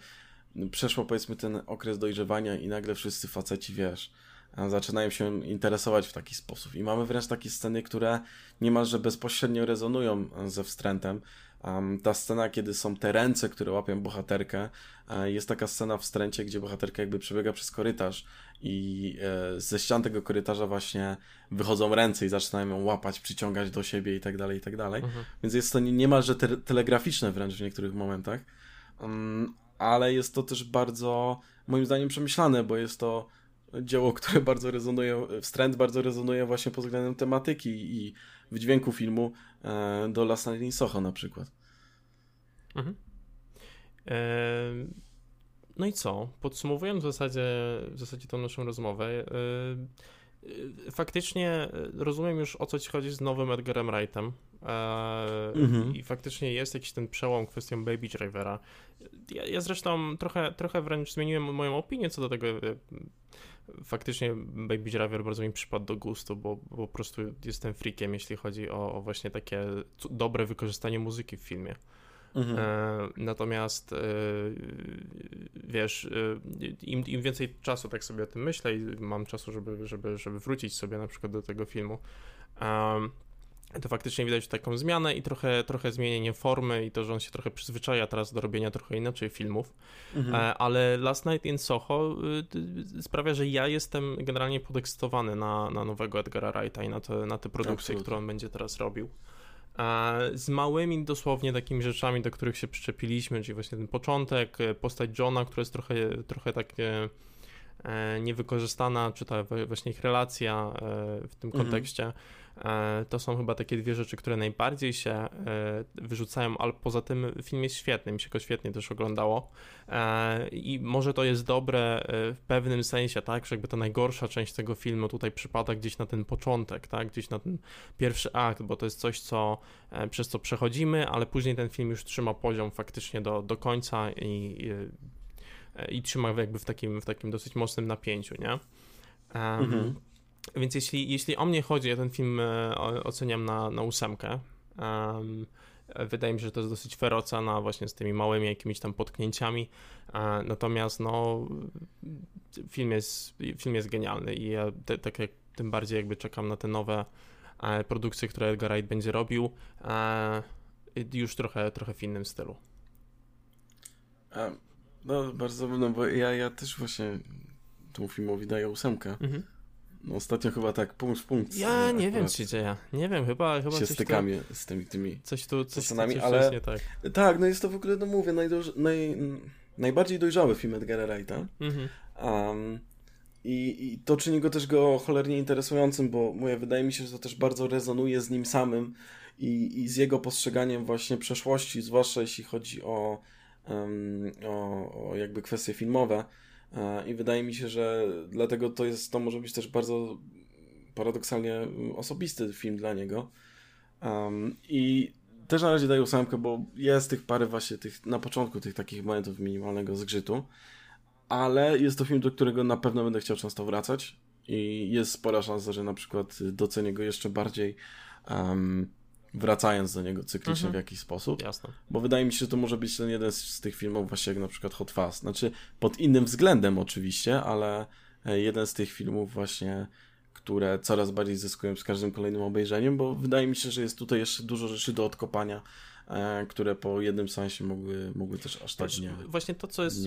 przeszła powiedzmy ten okres dojrzewania i nagle wszyscy faceci, wiesz, e, zaczynają się interesować w taki sposób. I mamy wręcz takie sceny, które niemalże bezpośrednio rezonują ze wstrętem. Um, ta scena, kiedy są te ręce, które łapią bohaterkę, e, jest taka scena w wstręcie, gdzie bohaterka jakby przebiega przez korytarz i e, ze ścian tego korytarza właśnie wychodzą ręce i zaczynają ją łapać, przyciągać do siebie i tak dalej, i tak dalej. Mhm. Więc jest to nie- niemalże te telegraficzne wręcz w niektórych momentach. Um, ale jest to też bardzo, moim zdaniem, przemyślane, bo jest to dzieło, które bardzo rezonuje, wstręt bardzo rezonuje właśnie pod względem tematyki i wydźwięku filmu e, do Last Night in Soho na przykład. Mhm. No i co? Podsumowując w zasadzie, w zasadzie tą naszą rozmowę, faktycznie rozumiem już o co ci chodzi z nowym Edgarem Wrightem. Mhm. I faktycznie jest jakiś ten przełom kwestią Baby Drivera. Ja, ja zresztą trochę, trochę wręcz zmieniłem moją opinię co do tego. Faktycznie Baby Driver bardzo mi przypadł do gustu, bo, bo po prostu jestem freakiem, jeśli chodzi o, o właśnie takie dobre wykorzystanie muzyki w filmie. Mhm. E, natomiast e, wiesz, e, im, im więcej czasu tak sobie o tym myślę i mam czasu, żeby, żeby, żeby wrócić sobie na przykład do tego filmu, to faktycznie widać taką zmianę i trochę, trochę zmienienie formy i to, że on się trochę przyzwyczaja teraz do robienia trochę inaczej filmów, mhm. ale Last Night in Soho sprawia, że ja jestem generalnie podekscytowany na, na nowego Edgara Wrighta i na te, na te produkcje, które on będzie teraz robił z małymi dosłownie takimi rzeczami, do których się przyczepiliśmy, czyli właśnie ten początek, e, postać Johna, która jest trochę, trochę takie e, niewykorzystana, czy ta właśnie ich relacja e, w tym mhm. kontekście. E, to są chyba takie dwie rzeczy, które najbardziej się e, wyrzucają, ale poza tym film jest świetny, mi się go świetnie też oglądało e, i może to jest dobre w pewnym sensie, tak, że jakby ta najgorsza część tego filmu tutaj przypada gdzieś na ten początek, tak, gdzieś na ten pierwszy akt, bo to jest coś, co przez co przechodzimy, ale później ten film już trzyma poziom faktycznie do, do końca i, i, i trzyma jakby w takim, w takim dosyć mocnym napięciu, nie? Um, mhm. Więc jeśli, jeśli o mnie chodzi, ja ten film e, oceniam na, na ósemkę. Um, wydaje mi się, że to jest dosyć fair ocena właśnie z tymi małymi jakimiś tam potknięciami. E, natomiast no film jest, film jest genialny i ja te, tak jak tym bardziej jakby czekam na te nowe e, produkcje, które Edgar Wright będzie robił już trochę, trochę w innym stylu. No bardzo, no bo ja, ja też właśnie temu filmowi daję ósemkę. Mhm. No, ostatnio chyba tak, punkt w punkt. Ja nie wiem, czy dzieje. Nie wiem, chyba, chyba się stykamy tu, z tymi, tymi coś tu, coś, scenami, coś ale tak. tak, no jest to w ogóle, no mówię, najdoj, naj, najbardziej dojrzały film Edgara Wrighta. Mhm. Um, i, I to czyni go też go cholernie interesującym, bo mówię, wydaje mi się, że to też bardzo rezonuje z nim samym i, i z jego postrzeganiem właśnie przeszłości, zwłaszcza jeśli chodzi o, um, o, o jakby kwestie filmowe. E, I wydaje mi się, że dlatego to jest, to może być też bardzo paradoksalnie osobisty film dla niego. Um, I też na razie daję ósemkę, bo jest tych parę właśnie tych, na początku tych takich momentów minimalnego zgrzytu, ale jest to film, do którego na pewno będę chciał często wracać i jest spora szansa, że na przykład docenię go jeszcze bardziej um, wracając do niego cyklicznie mhm. w jakiś sposób. Jasne. Bo wydaje mi się, że to może być ten jeden z, tych filmów właśnie jak na przykład Hot Fast. Znaczy pod innym względem oczywiście, ale e, jeden z tych filmów właśnie, które coraz bardziej zyskują z każdym kolejnym obejrzeniem, bo wydaje mi się, że jest tutaj jeszcze dużo rzeczy do odkopania które po jednym sensie mogły, mogły też aż tak nie Właśnie to, co jest,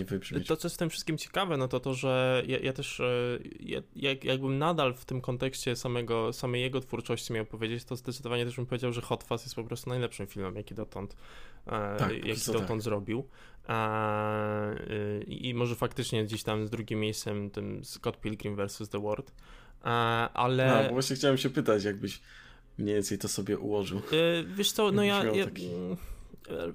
to, co jest w tym wszystkim ciekawe, no to to, że ja, ja też, e, ja, jak, jakbym nadal w tym kontekście samego, samej jego twórczości miał powiedzieć, to zdecydowanie też bym powiedział, że Hot Fuzz jest po prostu najlepszym filmem, jaki dotąd, e, tak, jaki dotąd tak. zrobił. I może faktycznie gdzieś tam z drugim miejscem tym Scott Pilgrim vs. The World. Ale. A, bo właśnie chciałem się pytać, jakbyś mniej więcej to sobie ułożył. Yy, wiesz co, no ja, ja taki... Mm,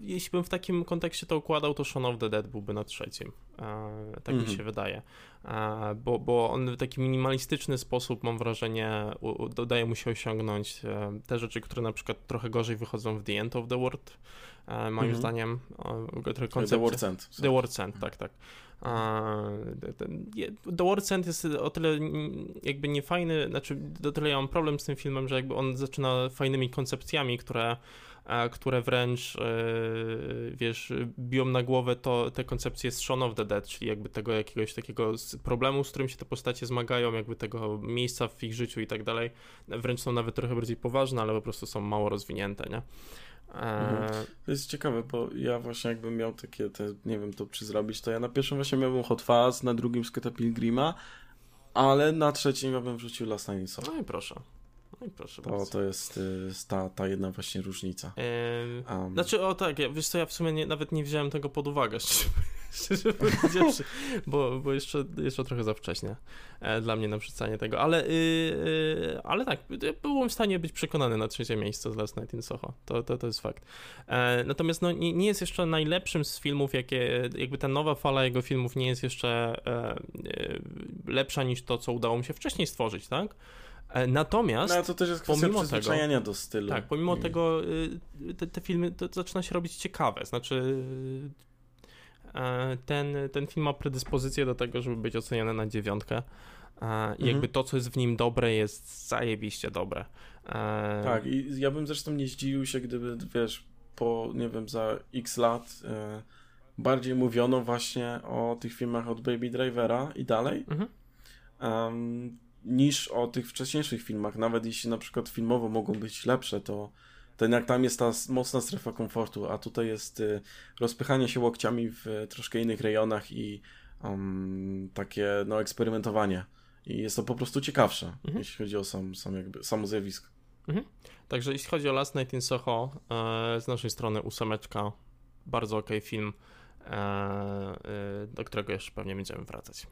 jeśli bym w takim kontekście to układał, to Shaun of the Dead byłby na trzecim. E, tak mm -hmm. mi mhm. się wydaje. E, bo, bo on w taki minimalistyczny sposób, mam wrażenie, u, daje mu się osiągnąć e, te rzeczy, które na przykład trochę gorzej wychodzą w The End of the World. E, moim mm -hmm. zdaniem. The World's End. The World's End, tak, tak. End jest o tyle jakby niefajny, znaczy do tyle ja mam problem z tym filmem, że jakby on zaczyna fajnymi koncepcjami, które które wręcz, e, wiesz, biją na głowę to, te koncepcje z Shaun of the Dead, czyli jakby tego jakiegoś takiego problemu, z którym się te postacie zmagają, jakby tego miejsca w ich życiu i tak dalej. Wręcz są nawet trochę bardziej poważne, ale po prostu są mało rozwinięte, nie? Mhm. To jest ciekawe, bo ja właśnie jakbym miał takie, te, nie wiem, to czy zrobić, to ja na pierwszym właśnie miałbym Hot Fuzz, na drugim Scotta Pilgrima, ale na trzecim ja bym wrzucił Last Night No i proszę. No i proszę to, bardzo. to jest y, ta, ta jedna właśnie różnica. um. Znaczy, o tak, ja, wiesz co, ja w sumie nie, nawet nie wziąłem tego pod uwagę, szczerze powiedziawszy, bo, bo jeszcze, jeszcze trochę za wcześnie e, dla mnie na wrzucanie tego, ale, yy, ale tak, byłem w stanie być przekonany na trzecie miejsce z Last Night in Soho, to, to, to jest fakt. E, natomiast no, nie, nie jest jeszcze najlepszym z filmów, jakie, jakby ta nowa fala jego filmów nie jest jeszcze e, lepsza niż to, co udało mi się wcześniej stworzyć, tak? Natomiast. No to też jest kwestia przyzwyczajenia tego, do stylu. Tak, pomimo tego te, te filmy to zaczyna się robić ciekawe. Znaczy, E, ten, ten film ma predyspozycję do tego, żeby być oceniany na dziewiątkę. E, I mhm. jakby to, co jest w nim dobre, jest zajebiście dobre. E, tak, i ja bym zresztą nie zdziwił się, gdyby, wiesz, po, nie wiem, za x lat bardziej mówiono właśnie o tych filmach od Baby Drivera i dalej, mhm. um, niż o tych wcześniejszych filmach. Nawet jeśli na przykład filmowo mogą być lepsze, to ten jak tam jest ta mocna strefa komfortu, a tutaj jest y, rozpychanie się łokciami w troszkę innych rejonach i um, takie no, eksperymentowanie. I jest to po prostu ciekawsze, mhm. jeśli chodzi o sam, sam jakby, samo zjawisko. Mhm. Także jeśli chodzi o Last Night in Soho, e, z naszej strony ósemeczka, bardzo ok film, e, e, do którego jeszcze pewnie będziemy wracać.